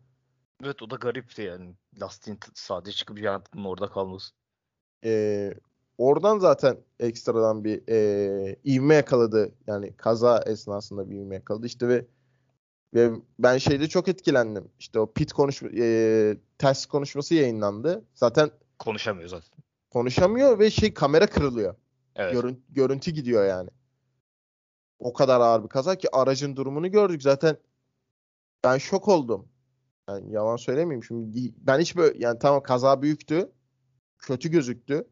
Evet o da garipti yani. Lastiğin sadece çıkıp yantının orada kalması. E, oradan zaten ekstradan bir e, ivme yakaladı. Yani kaza esnasında bir ivme yakaladı. İşte ve ve ben şeyde çok etkilendim. İşte o pit konuş e, test konuşması yayınlandı. Zaten Konuşamıyor zaten. konuşamıyor ve şey kamera kırılıyor. Evet. Görün- görüntü gidiyor yani. O kadar ağır bir kaza ki aracın durumunu gördük. Zaten ben şok oldum. Yani yalan söylemeyeyim şimdi. Ben hiç böyle yani tamam kaza büyüktü. Kötü gözüktü.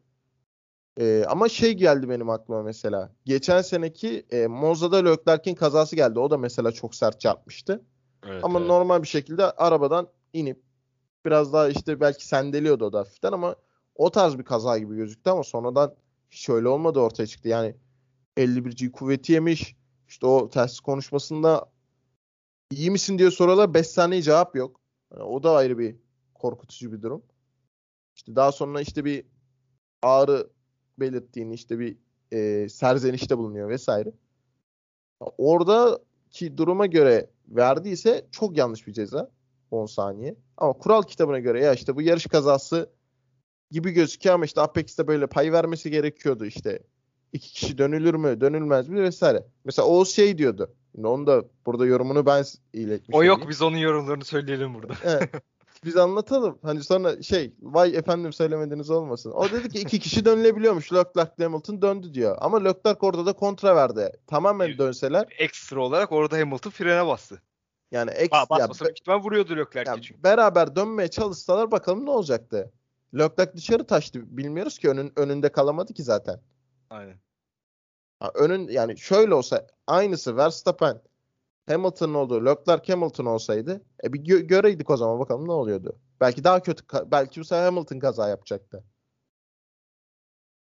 Ee, ama şey geldi benim aklıma mesela. Geçen seneki e, Monza'da Leclerc'in kazası geldi. O da mesela çok sert çarpmıştı. Evet, Ama evet. normal bir şekilde arabadan inip biraz daha işte belki sendeliyordu o da hafiften ama o tarz bir kaza gibi gözüktü ama sonradan hiç öyle olmadı ortaya çıktı. Yani 51G kuvveti yemiş. İşte o ters konuşmasında iyi misin diye soruyorlar 5 saniye cevap yok. Yani o da ayrı bir korkutucu bir durum. İşte daha sonra işte bir ağrı belirttiğini işte bir e, serzenişte bulunuyor vesaire. Oradaki duruma göre verdiyse çok yanlış bir ceza 10 saniye. Ama kural kitabına göre ya işte bu yarış kazası gibi gözüküyor ama işte Apex'te böyle pay vermesi gerekiyordu işte. İki kişi dönülür mü, dönülmez mi vesaire. Mesela Oğuz şey diyordu. Şimdi onu da burada yorumunu ben iletmiş. O yok olayım. biz onun yorumlarını söyleyelim burada. Evet. Biz anlatalım. Hani sonra şey vay efendim söylemediniz olmasın. O dedi ki iki kişi dönülebiliyormuş. Leclerc Hamilton döndü diyor. Ama Leclerc orada da kontra verdi. Tamamen dönseler Ekstra olarak orada Hamilton frene bastı. yani eks, Ba ya basmasa büyük ihtimal vuruyordu Leclerc'e ya çünkü. beraber dönmeye çalışsalar bakalım ne olacaktı. Leclerc dışarı taştı. Bilmiyoruz ki önün, önünde kalamadı ki zaten. Aynen. Ha, önün yani şöyle olsa aynısı Verstappen Hamilton'ın olduğu Leclerc Hamilton olsaydı e bir gö- göreydik o zaman bakalım ne oluyordu. Belki daha kötü belki bu sefer Hamilton kaza yapacaktı.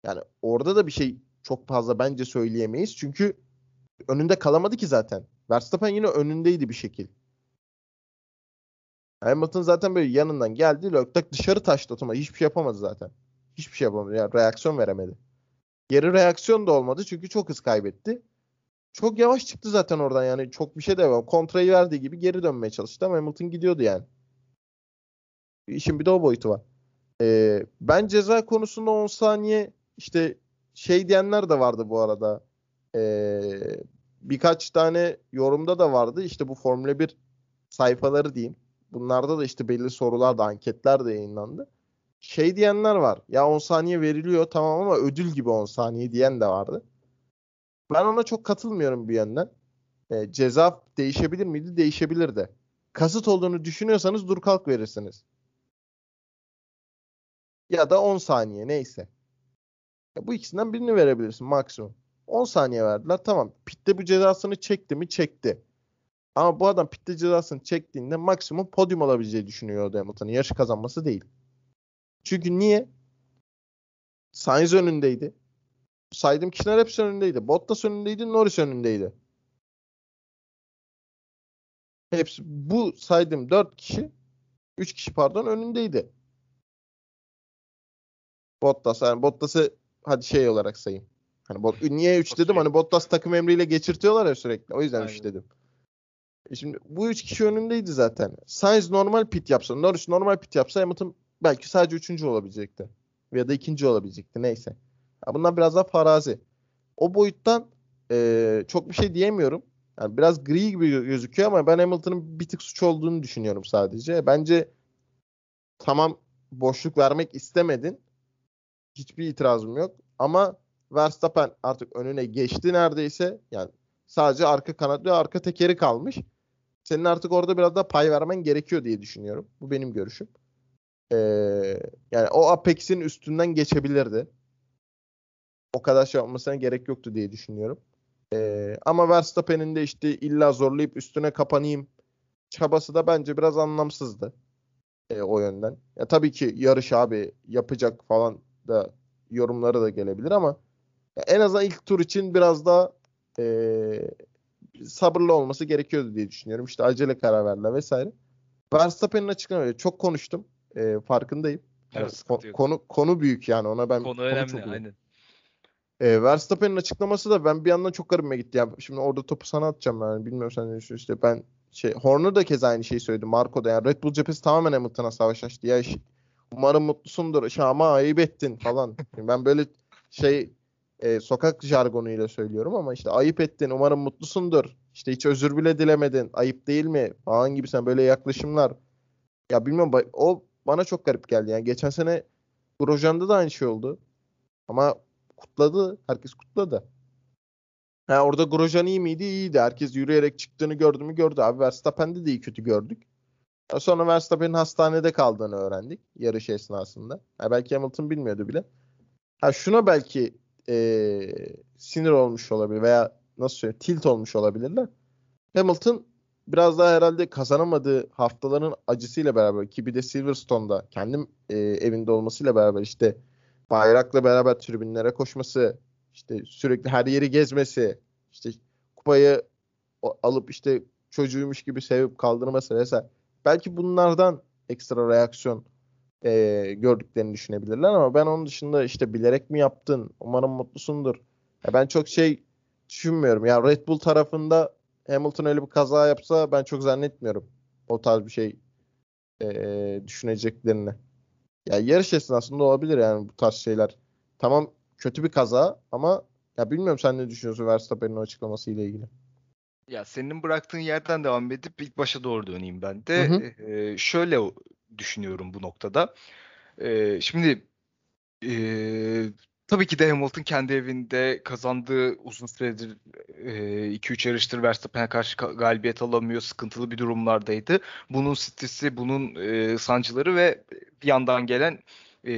Yani orada da bir şey çok fazla bence söyleyemeyiz. Çünkü önünde kalamadı ki zaten. Verstappen yine önündeydi bir şekil. Hamilton zaten böyle yanından geldi. Leclerc dışarı taştı otomatik. Hiçbir şey yapamadı zaten. Hiçbir şey yapamadı. Yani reaksiyon veremedi. Geri reaksiyon da olmadı çünkü çok hız kaybetti. Çok yavaş çıktı zaten oradan yani çok bir şey de yok. Kontrayı verdiği gibi geri dönmeye çalıştı ama Hamilton gidiyordu yani. İşin bir de o boyutu var. Ee, ben ceza konusunda 10 saniye işte şey diyenler de vardı bu arada. Ee, birkaç tane yorumda da vardı. İşte bu Formula 1 sayfaları diyeyim. Bunlarda da işte belli sorular da anketler de yayınlandı. Şey diyenler var. Ya 10 saniye veriliyor tamam ama ödül gibi 10 saniye diyen de vardı. Ben ona çok katılmıyorum bir yönden. E, ceza değişebilir miydi? Değişebilir de. Kasıt olduğunu düşünüyorsanız dur kalk verirsiniz. Ya da 10 saniye neyse. Ya bu ikisinden birini verebilirsin maksimum. 10 saniye verdiler. Tamam. Pitte bu cezasını çekti mi? Çekti. Ama bu adam pitte cezasını çektiğinde maksimum podyum alabileceği düşünüyor Hamilton'ın. Yarış kazanması değil. Çünkü niye? Sainz önündeydi. Saydığım kişiler hepsi önündeydi. Bottas önündeydi, Norris önündeydi. Hepsi bu saydığım 4 kişi 3 kişi pardon önündeydi. Bottas yani Bottas'ı hadi şey olarak sayayım. Hani bot, niye 3 dedim? Hani Bottas takım emriyle geçirtiyorlar ya sürekli. O yüzden 3 dedim. E şimdi bu 3 kişi önündeydi zaten. Sainz normal pit yapsa, Norris normal pit yapsa Hamilton belki sadece 3. olabilecekti. Ya da 2. olabilecekti neyse. Ya bunlar biraz daha farazi. O boyuttan e, çok bir şey diyemiyorum. Yani biraz gri gibi gözüküyor ama ben Hamilton'ın bir tık suç olduğunu düşünüyorum sadece. Bence tamam boşluk vermek istemedin. Hiçbir itirazım yok. Ama Verstappen artık önüne geçti neredeyse. Yani sadece arka kanat ve arka tekeri kalmış. Senin artık orada biraz daha pay vermen gerekiyor diye düşünüyorum. Bu benim görüşüm. Ee, yani o Apex'in üstünden geçebilirdi. O kadar şey yapmasına gerek yoktu diye düşünüyorum. Ee, ama Verstappen'in de işte illa zorlayıp üstüne kapanayım çabası da bence biraz anlamsızdı. E, o yönden. Ya tabii ki yarış abi yapacak falan da yorumları da gelebilir ama en azından ilk tur için biraz daha e, sabırlı olması gerekiyordu diye düşünüyorum. İşte acele karar verdiler vesaire. Verstappen'in açıklamaları çok konuştum. E, farkındayım. Evet, yani, konu konu büyük yani ona ben konu önemli çok aynen. E, Verstappen'in açıklaması da ben bir yandan çok garibime gitti. Yani şimdi orada topu sana atacağım yani. Bilmiyorum sen. İşte ben şey Horner da kez aynı şeyi söyledi. Marco da yani Red Bull cephesi tamamen Hamilton'a savaş açtı. Ya umarım mutlusundur. Şama ayıp ettin falan. <laughs> ben böyle şey e, sokak jargonuyla söylüyorum ama işte ayıp ettin. Umarım mutlusundur. İşte hiç özür bile dilemedin. Ayıp değil mi? Falan gibi sen böyle yaklaşımlar. Ya bilmiyorum o bana çok garip geldi. Yani geçen sene Grosjean'da da aynı şey oldu. Ama kutladı. Herkes kutladı. Ha, orada Grosjean iyi miydi? İyiydi. Herkes yürüyerek çıktığını gördü mü gördü. Abi Verstappen'de de iyi kötü gördük. Sonra Verstappen'in hastanede kaldığını öğrendik yarış esnasında. Ha, belki Hamilton bilmiyordu bile. Ha, şuna belki e, sinir olmuş olabilir veya nasıl söyleyeyim tilt olmuş olabilirler. Hamilton biraz daha herhalde kazanamadığı haftaların acısıyla beraber ki bir de Silverstone'da kendim e, evinde olmasıyla beraber işte bayrakla beraber tribünlere koşması, işte sürekli her yeri gezmesi, işte kupayı alıp işte çocuğuymuş gibi sevip kaldırması vesaire. Belki bunlardan ekstra reaksiyon e, gördüklerini düşünebilirler ama ben onun dışında işte bilerek mi yaptın? Umarım mutlusundur. Ya ben çok şey düşünmüyorum. Ya Red Bull tarafında Hamilton öyle bir kaza yapsa ben çok zannetmiyorum. O tarz bir şey e, düşüneceklerini. Ya yarış esnasında olabilir yani bu tarz şeyler. Tamam kötü bir kaza ama ya bilmiyorum sen ne düşünüyorsun Verstappen'in açıklaması ile ilgili. Ya senin bıraktığın yerden devam edip ilk başa doğru döneyim ben de. Hı hı. Ee, şöyle düşünüyorum bu noktada. Ee, şimdi e, tabii ki de Hamilton kendi evinde kazandığı uzun süredir 2-3 e, yarıştır Verstappen'e karşı galibiyet alamıyor. Sıkıntılı bir durumlardaydı. Bunun stresi, bunun e, sancıları ve bir yandan gelen e,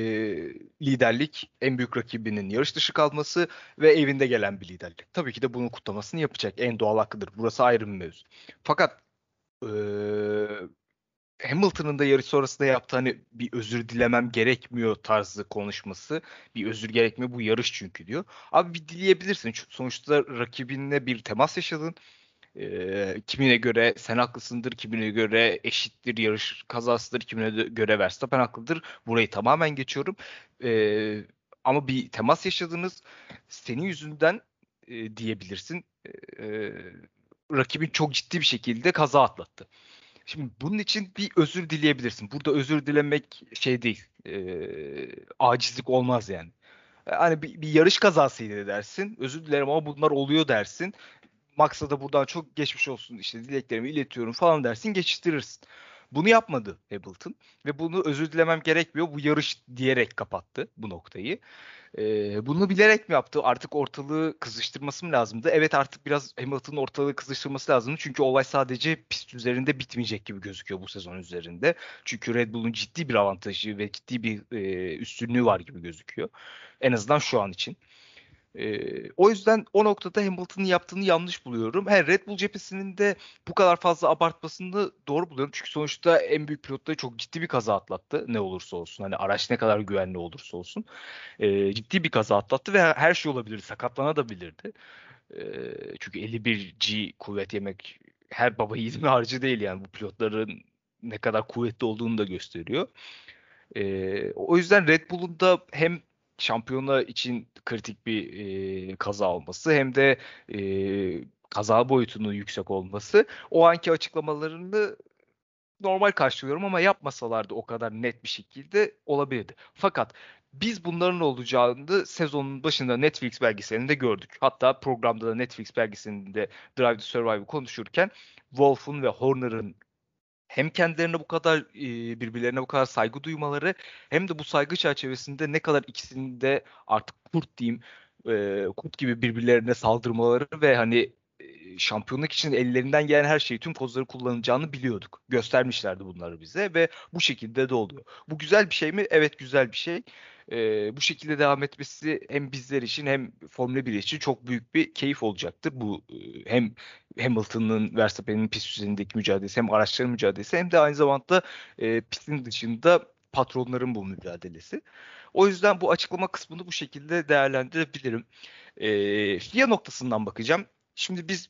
liderlik en büyük rakibinin yarış dışı kalması ve evinde gelen bir liderlik. Tabii ki de bunun kutlamasını yapacak. En doğal hakkıdır. Burası ayrı bir mevzu. Fakat e, Hamilton'ın da yarış sonrasında yaptığı hani bir özür dilemem gerekmiyor tarzı konuşması. Bir özür gerekmiyor bu yarış çünkü diyor. Abi bir dileyebilirsin. Sonuçta rakibinle bir temas yaşadın. Ee, kimine göre sen haklısındır, kimine göre eşittir, yarış kazasıdır, kimine göre Verstappen haklıdır. Burayı tamamen geçiyorum. Ee, ama bir temas yaşadınız. Senin yüzünden e, diyebilirsin. E, rakibin çok ciddi bir şekilde kaza atlattı. Şimdi bunun için bir özür dileyebilirsin. Burada özür dilemek şey değil. E, acizlik olmaz yani. Hani bir, bir yarış kazasıydı dersin. Özür dilerim ama bunlar oluyor dersin. Max'a da buradan çok geçmiş olsun işte dileklerimi iletiyorum falan dersin geçiştirirsin. Bunu yapmadı Hamilton ve bunu özür dilemem gerekmiyor. Bu yarış diyerek kapattı bu noktayı. Ee, bunu bilerek mi yaptı? Artık ortalığı kızıştırması mı lazımdı? Evet artık biraz Hamilton'ın ortalığı kızıştırması lazımdı. Çünkü olay sadece pist üzerinde bitmeyecek gibi gözüküyor bu sezon üzerinde. Çünkü Red Bull'un ciddi bir avantajı ve ciddi bir e, üstünlüğü var gibi gözüküyor. En azından şu an için. E, o yüzden o noktada Hamilton'ın yaptığını yanlış buluyorum. He, Red Bull cephesinin de bu kadar fazla abartmasını doğru buluyorum. Çünkü sonuçta en büyük pilotları çok ciddi bir kaza atlattı. Ne olursa olsun. Hani araç ne kadar güvenli olursa olsun. E, ciddi bir kaza atlattı ve her şey olabilirdi. Sakatlanabilirdi. E, çünkü 51G kuvvet yemek her baba yiğidin <laughs> harcı değil yani. Bu pilotların ne kadar kuvvetli olduğunu da gösteriyor. E, o yüzden Red Bull'un da hem şampiyona için kritik bir e, kaza olması hem de e, kaza boyutunun yüksek olması o anki açıklamalarını normal karşılıyorum ama yapmasalardı o kadar net bir şekilde olabilirdi. Fakat biz bunların olacağını sezonun başında Netflix belgeselinde gördük. Hatta programda da Netflix belgeselinde Drive to Survive konuşurken Wolf'un ve Horner'ın hem kendilerine bu kadar birbirlerine bu kadar saygı duymaları hem de bu saygı çerçevesinde ne kadar ikisinin de artık kurt diyeyim kurt gibi birbirlerine saldırmaları ve hani şampiyonluk için ellerinden gelen her şeyi tüm kozları kullanacağını biliyorduk. Göstermişlerdi bunları bize ve bu şekilde de oluyor. Bu güzel bir şey mi? Evet güzel bir şey. Ee, bu şekilde devam etmesi hem bizler için hem Formula 1 için çok büyük bir keyif olacaktır. Bu hem Hamilton'ın Verstappen'in pist üzerindeki mücadelesi hem araçların mücadelesi hem de aynı zamanda e, pistin dışında patronların bu mücadelesi. O yüzden bu açıklama kısmını bu şekilde değerlendirebilirim. E, FIA noktasından bakacağım. Şimdi biz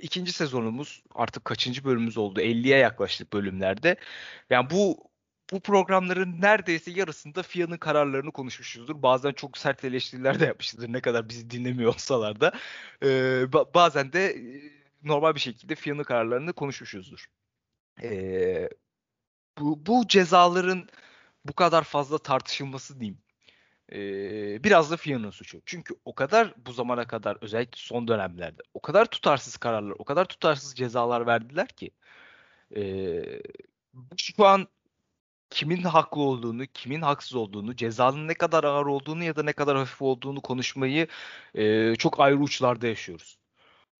ikinci sezonumuz artık kaçıncı bölümümüz oldu? 50'ye yaklaştık bölümlerde. Yani bu bu programların neredeyse yarısında FIA'nın kararlarını konuşmuşuzdur. Bazen çok sert eleştiriler de yapmışızdır ne kadar bizi dinlemiyor olsalar da. Ee, ba- bazen de normal bir şekilde FIA'nın kararlarını konuşmuşuzdur. Ee, bu, bu cezaların bu kadar fazla tartışılması diyeyim e, biraz da FIA'nın suçu. Çünkü o kadar bu zamana kadar özellikle son dönemlerde o kadar tutarsız kararlar, o kadar tutarsız cezalar verdiler ki e, şu an kimin haklı olduğunu, kimin haksız olduğunu, cezanın ne kadar ağır olduğunu ya da ne kadar hafif olduğunu konuşmayı e, çok ayrı uçlarda yaşıyoruz.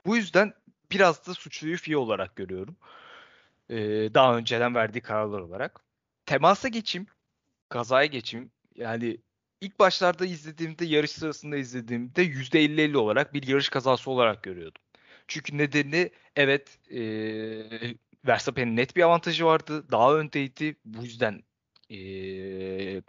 Bu yüzden biraz da suçluyu FIA olarak görüyorum. E, daha önceden verdiği kararlar olarak. Temasa geçeyim, kazaya geçeyim. Yani ilk başlarda izlediğimde, yarış sırasında izlediğimde %50-50 olarak bir yarış kazası olarak görüyordum. Çünkü nedeni evet e, Verstappen'in net bir avantajı vardı. Daha öndeydi. Bu yüzden e,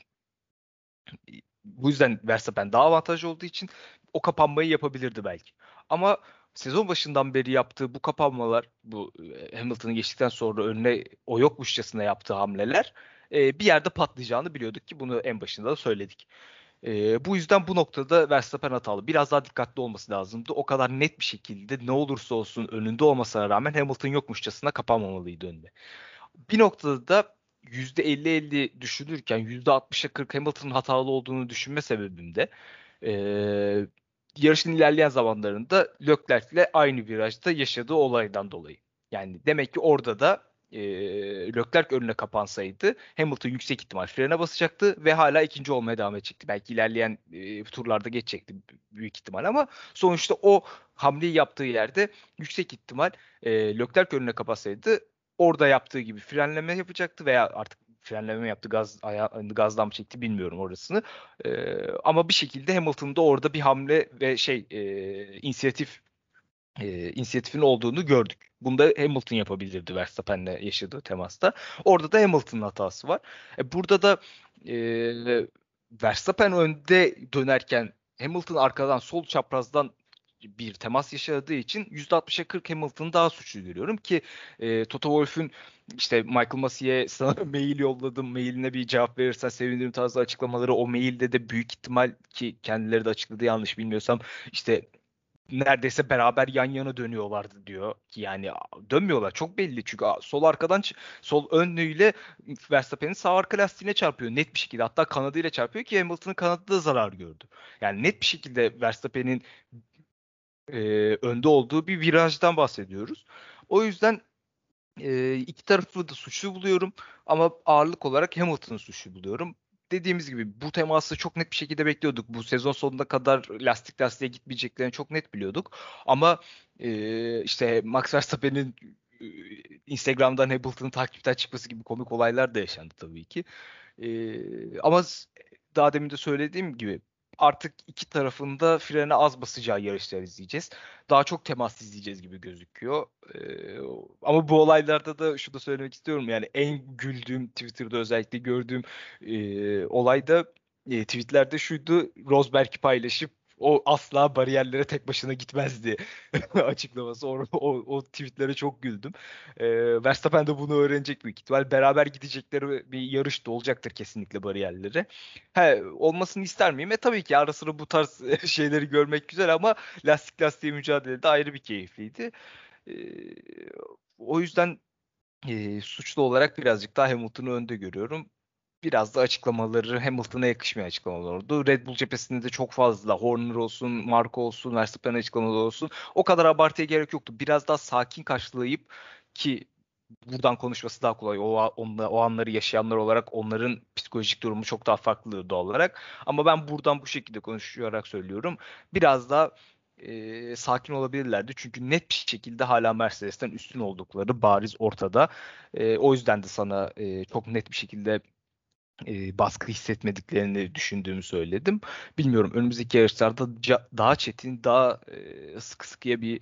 bu yüzden Verstappen daha avantajlı olduğu için o kapanmayı yapabilirdi belki. Ama sezon başından beri yaptığı bu kapanmalar, bu Hamilton'ı geçtikten sonra önüne o yokmuşçasına yaptığı hamleler e, bir yerde patlayacağını biliyorduk ki bunu en başında da söyledik. E, bu yüzden bu noktada Verstappen hatalı. Biraz daha dikkatli olması lazımdı. O kadar net bir şekilde ne olursa olsun önünde olmasına rağmen Hamilton yokmuşçasına kapanmamalıydı önünde. Bir noktada da %50-50 düşünürken %60'a 40 Hamilton'ın hatalı olduğunu düşünme sebebim de e, yarışın ilerleyen zamanlarında Leclerc'le aynı virajda yaşadığı olaydan dolayı. Yani demek ki orada da e, Leclerc önüne kapansaydı Hamilton yüksek ihtimal frene basacaktı ve hala ikinci olmaya devam edecekti. Belki ilerleyen e, turlarda geçecekti büyük ihtimal ama sonuçta o hamleyi yaptığı yerde yüksek ihtimal e, Leclerc önüne kapatsaydı orada yaptığı gibi frenleme yapacaktı veya artık frenleme yaptı gaz aya, gazdan mı çekti bilmiyorum orasını. E, ama bir şekilde Hamilton'da orada bir hamle ve şey e, inisiyatif e, inisiyatifin olduğunu gördük. Bunda Hamilton yapabilirdi Verstappen'le yaşadığı temasta. Orada da Hamilton'ın hatası var. E, burada da e, Verstappen önde dönerken Hamilton arkadan sol çaprazdan bir temas yaşadığı için %60'a 40 Hamilton'ı daha suçlu görüyorum ki e, Toto Wolff'ün işte Michael Massey'e sana <laughs> mail yolladım. Mailine bir cevap verirsen sevinirim tarzı açıklamaları. O mailde de büyük ihtimal ki kendileri de açıkladı yanlış bilmiyorsam işte neredeyse beraber yan yana dönüyorlardı diyor. Yani dönmüyorlar çok belli çünkü sol arkadan sol önlüğüyle Verstappen'in sağ arka lastiğine çarpıyor net bir şekilde. Hatta kanadıyla çarpıyor ki Hamilton'ın kanadı da zarar gördü. Yani net bir şekilde Verstappen'in e, önde olduğu bir virajdan bahsediyoruz. O yüzden e, iki tarafı da suçlu buluyorum ama ağırlık olarak Hamilton'ı suçlu buluyorum dediğimiz gibi bu teması çok net bir şekilde bekliyorduk. Bu sezon sonuna kadar lastik lastiğe gitmeyeceklerini çok net biliyorduk. Ama e, işte Max Verstappen'in e, Instagram'dan Hamilton'ın takipten çıkması gibi komik olaylar da yaşandı tabii ki. E, ama daha demin de söylediğim gibi artık iki tarafında frene az basacağı yarışlar izleyeceğiz. Daha çok temas izleyeceğiz gibi gözüküyor. Ee, ama bu olaylarda da şunu da söylemek istiyorum. Yani en güldüğüm Twitter'da özellikle gördüğüm e, olay da e, tweetlerde şuydu. Rosberg'i paylaşıp o asla bariyerlere tek başına gitmezdi <laughs> açıklaması. O, o, o tweetlere çok güldüm. E, Verstappen de bunu öğrenecek büyük ihtimal. Beraber gidecekleri bir yarış da olacaktır kesinlikle bariyerleri. He, olmasını ister miyim? E tabii ki ara sıra bu tarz <laughs> şeyleri görmek güzel ama lastik lastiğe mücadele de ayrı bir keyifliydi. E, o yüzden e, suçlu olarak birazcık daha Hamilton'ı önde görüyorum biraz da açıklamaları Hamilton'a yakışmayan açıklamalar oldu. Red Bull cephesinde de çok fazla Horner olsun, Marco olsun, Verstappen açıklamaları olsun. O kadar abartıya gerek yoktu. Biraz daha sakin karşılayıp ki buradan konuşması daha kolay. O, onla, o anları yaşayanlar olarak onların psikolojik durumu çok daha farklı doğal olarak. Ama ben buradan bu şekilde konuşarak söylüyorum. Biraz daha e, sakin olabilirlerdi. Çünkü net bir şekilde hala Mercedes'ten üstün oldukları bariz ortada. E, o yüzden de sana e, çok net bir şekilde e, baskı hissetmediklerini düşündüğümü söyledim. Bilmiyorum önümüzdeki yarışlarda daha çetin, daha e, sıkı sıkıya bir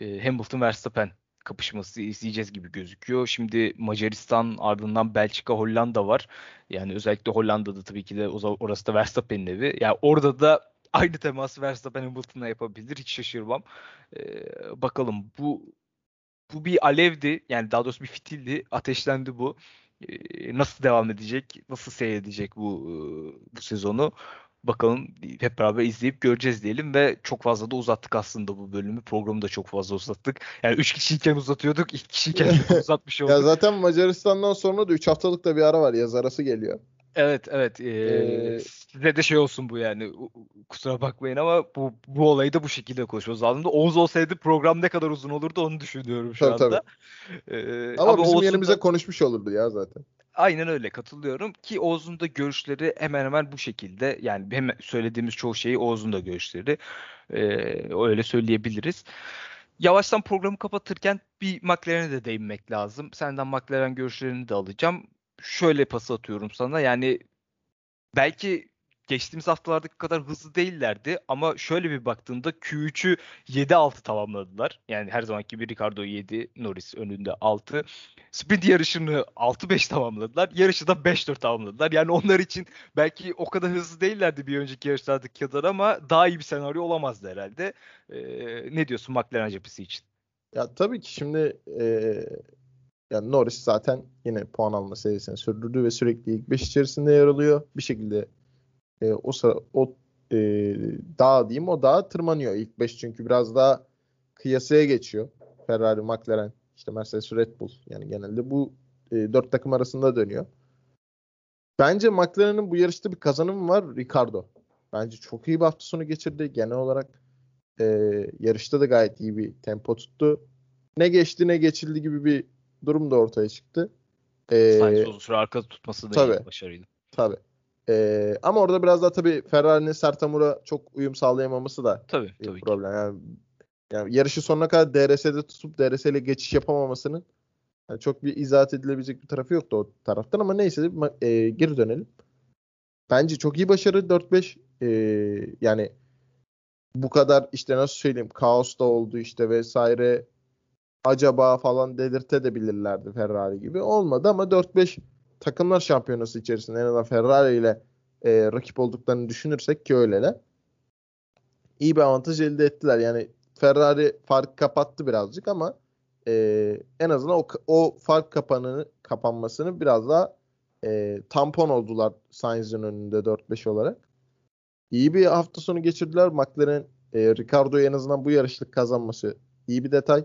e, Hamilton Verstappen kapışması izleyeceğiz gibi gözüküyor. Şimdi Macaristan ardından Belçika, Hollanda var. Yani özellikle Hollanda'da tabii ki de orası da Verstappen'in evi. Yani orada da aynı teması Verstappen Hamilton'la yapabilir. Hiç şaşırmam. Ee, bakalım bu bu bir alevdi. Yani daha doğrusu bir fitildi. Ateşlendi bu nasıl devam edecek, nasıl seyredecek bu bu sezonu bakalım hep beraber izleyip göreceğiz diyelim ve çok fazla da uzattık aslında bu bölümü. Programı da çok fazla uzattık. Yani 3 kişiyken uzatıyorduk, 2 kişiyken <laughs> uzatmış olduk. ya zaten Macaristan'dan sonra da 3 haftalık da bir ara var. Yaz arası geliyor. Evet evet. Ee, ee, size de şey olsun bu yani. Kusura bakmayın ama bu bu olayı da bu şekilde konuşmamız lazım. Oğuz olsaydı program ne kadar uzun olurdu onu düşünüyorum şu tabii, anda. Tabii. Ee, ama, ama bizim Oğuz'un yerimize da... konuşmuş olurdu ya zaten. Aynen öyle katılıyorum ki Oğuz'un da görüşleri hemen hemen bu şekilde yani hem söylediğimiz çoğu şeyi Oğuz'un da görüşleri ee, öyle söyleyebiliriz. Yavaştan programı kapatırken bir McLaren'e de değinmek lazım. Senden McLaren görüşlerini de alacağım şöyle pas atıyorum sana. Yani belki geçtiğimiz haftalardaki kadar hızlı değillerdi ama şöyle bir baktığında Q3'ü 7-6 tamamladılar. Yani her zamanki gibi Ricardo 7, Norris önünde 6. Sprint yarışını 6-5 tamamladılar. Yarışı da 5-4 tamamladılar. Yani onlar için belki o kadar hızlı değillerdi bir önceki yarışlardaki kadar ama daha iyi bir senaryo olamazdı herhalde. Ee, ne diyorsun McLaren cephesi için? Ya tabii ki şimdi e, yani Norris zaten yine puan alma serisini sürdürdü ve sürekli ilk 5 içerisinde yer alıyor. Bir şekilde e, o sıra o e, dağ diyeyim o dağa tırmanıyor ilk 5 çünkü biraz daha kıyasaya geçiyor. Ferrari, McLaren, işte Mercedes, Red Bull yani genelde bu e, dört takım arasında dönüyor. Bence McLaren'ın bu yarışta bir kazanımı var Ricardo. Bence çok iyi bir hafta sonu geçirdi. Genel olarak e, yarışta da gayet iyi bir tempo tuttu. Ne geçti ne geçildi gibi bir durum da ortaya çıktı. Ee, Sainz uzun süre arkada tutması da tabii, başarıydı. Tabii. Ee, ama orada biraz daha tabii Ferrari'nin Sertamur'a çok uyum sağlayamaması da tabii, bir tabii problem. Ki. Yani, yani yarışı sonuna kadar DRS'de tutup DRS ile geçiş yapamamasının yani çok bir izahat edilebilecek bir tarafı yoktu o taraftan ama neyse e, geri dönelim. Bence çok iyi başarı 4-5 e, yani bu kadar işte nasıl söyleyeyim kaos da oldu işte vesaire acaba falan delirte de bilirlerdi Ferrari gibi. Olmadı ama 4-5 takımlar şampiyonası içerisinde en azından Ferrari ile e, rakip olduklarını düşünürsek ki öyle de iyi bir avantaj elde ettiler. Yani Ferrari fark kapattı birazcık ama e, en azından o, o fark kapanını kapanmasını biraz daha e, tampon oldular Sainz'in önünde 4-5 olarak. İyi bir hafta sonu geçirdiler. McLaren e, Ricardo'yu en azından bu yarışlık kazanması iyi bir detay.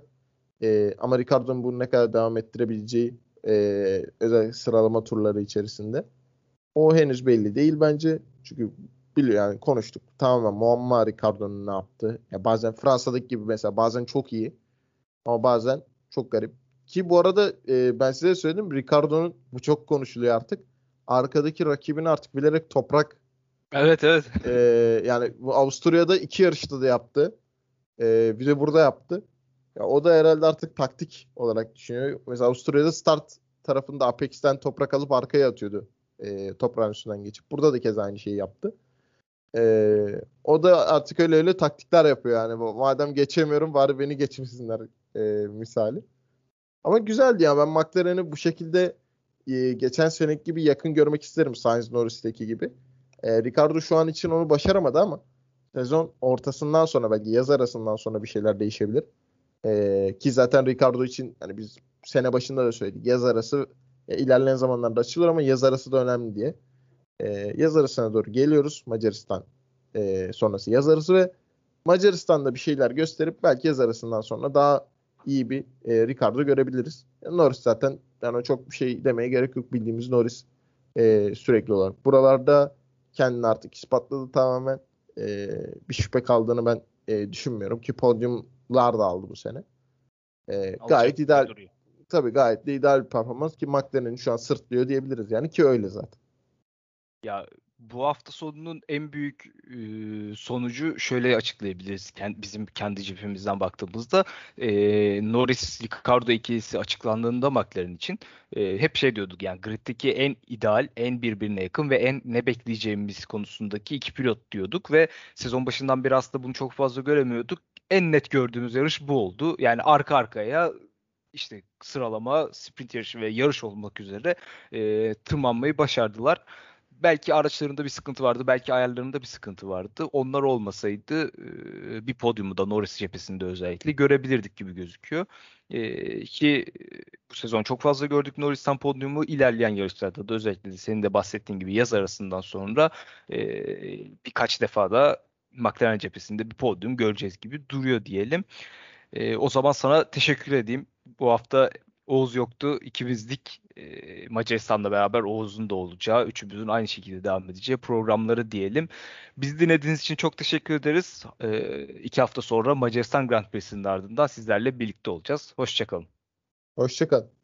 E, ama Ricardo'nun bunu ne kadar devam ettirebileceği e, özellikle sıralama turları içerisinde o henüz belli değil bence. Çünkü biliyor yani konuştuk. Tamamen muamma Ricardo'nun ne yaptı. Ya bazen Fransa'daki gibi mesela bazen çok iyi ama bazen çok garip. Ki bu arada e, ben size söyledim Ricardo'nun bu çok konuşuluyor artık. Arkadaki rakibini artık bilerek toprak Evet evet. E, yani bu Avusturya'da iki yarışta da yaptı. E, bir de burada yaptı. Ya o da herhalde artık taktik olarak düşünüyor. Mesela Avusturya'da start tarafında Apex'ten toprak alıp arkaya atıyordu. E, toprağın üstünden geçip. Burada da kez aynı şeyi yaptı. E, o da artık öyle öyle taktikler yapıyor yani. Madem geçemiyorum bari beni geçmesinler e, misali. Ama güzeldi ya. Ben McLaren'i bu şekilde e, geçen seneki gibi yakın görmek isterim Sainz Norris'teki gibi. E, Ricardo şu an için onu başaramadı ama sezon ortasından sonra belki yaz arasından sonra bir şeyler değişebilir. Ee, ki zaten Ricardo için hani biz sene başında da söyledik. Yaz arası ya ilerleyen zamanlarda açılır ama yaz arası da önemli diye. Ee, yaz arasına doğru geliyoruz. Macaristan e, sonrası yaz arası ve Macaristan'da bir şeyler gösterip belki yaz arasından sonra daha iyi bir e, Ricardo görebiliriz. Norris zaten yani çok bir şey demeye gerek yok. Bildiğimiz Norris e, sürekli olarak. Buralarda kendini artık ispatladı tamamen. E, bir şüphe kaldığını ben e, düşünmüyorum ki podyumlar da aldı bu sene. E, gayet ideal. Duruyor. Tabii gayet de ideal bir performans ki McLaren'in şu an sırtlıyor diyebiliriz yani ki öyle zaten. Ya bu hafta sonunun en büyük e, sonucu şöyle açıklayabiliriz. Kend, bizim kendi cephemizden baktığımızda e, Norris Ricardo ikilisi açıklandığında McLaren için e, hep şey diyorduk yani griddeki en ideal, en birbirine yakın ve en ne bekleyeceğimiz konusundaki iki pilot diyorduk ve sezon başından beri aslında bunu çok fazla göremiyorduk. En net gördüğümüz yarış bu oldu. Yani arka arkaya işte sıralama, sprint yarışı ve yarış olmak üzere e, tırmanmayı başardılar belki araçlarında bir sıkıntı vardı, belki ayarlarında bir sıkıntı vardı. Onlar olmasaydı bir podyumu da Norris cephesinde özellikle görebilirdik gibi gözüküyor. ki bu sezon çok fazla gördük Norris'ten podyumu. ilerleyen yarışlarda da özellikle senin de bahsettiğin gibi yaz arasından sonra birkaç defa da McLaren cephesinde bir podyum göreceğiz gibi duruyor diyelim. o zaman sana teşekkür edeyim. Bu hafta Oğuz yoktu. İkimizdik. E, Macaristan'la beraber Oğuz'un da olacağı, üçümüzün aynı şekilde devam edeceği programları diyelim. Bizi dinlediğiniz için çok teşekkür ederiz. E, iki hafta sonra Macaristan Grand Prix'sinin ardından sizlerle birlikte olacağız. Hoşçakalın. Hoşçakalın.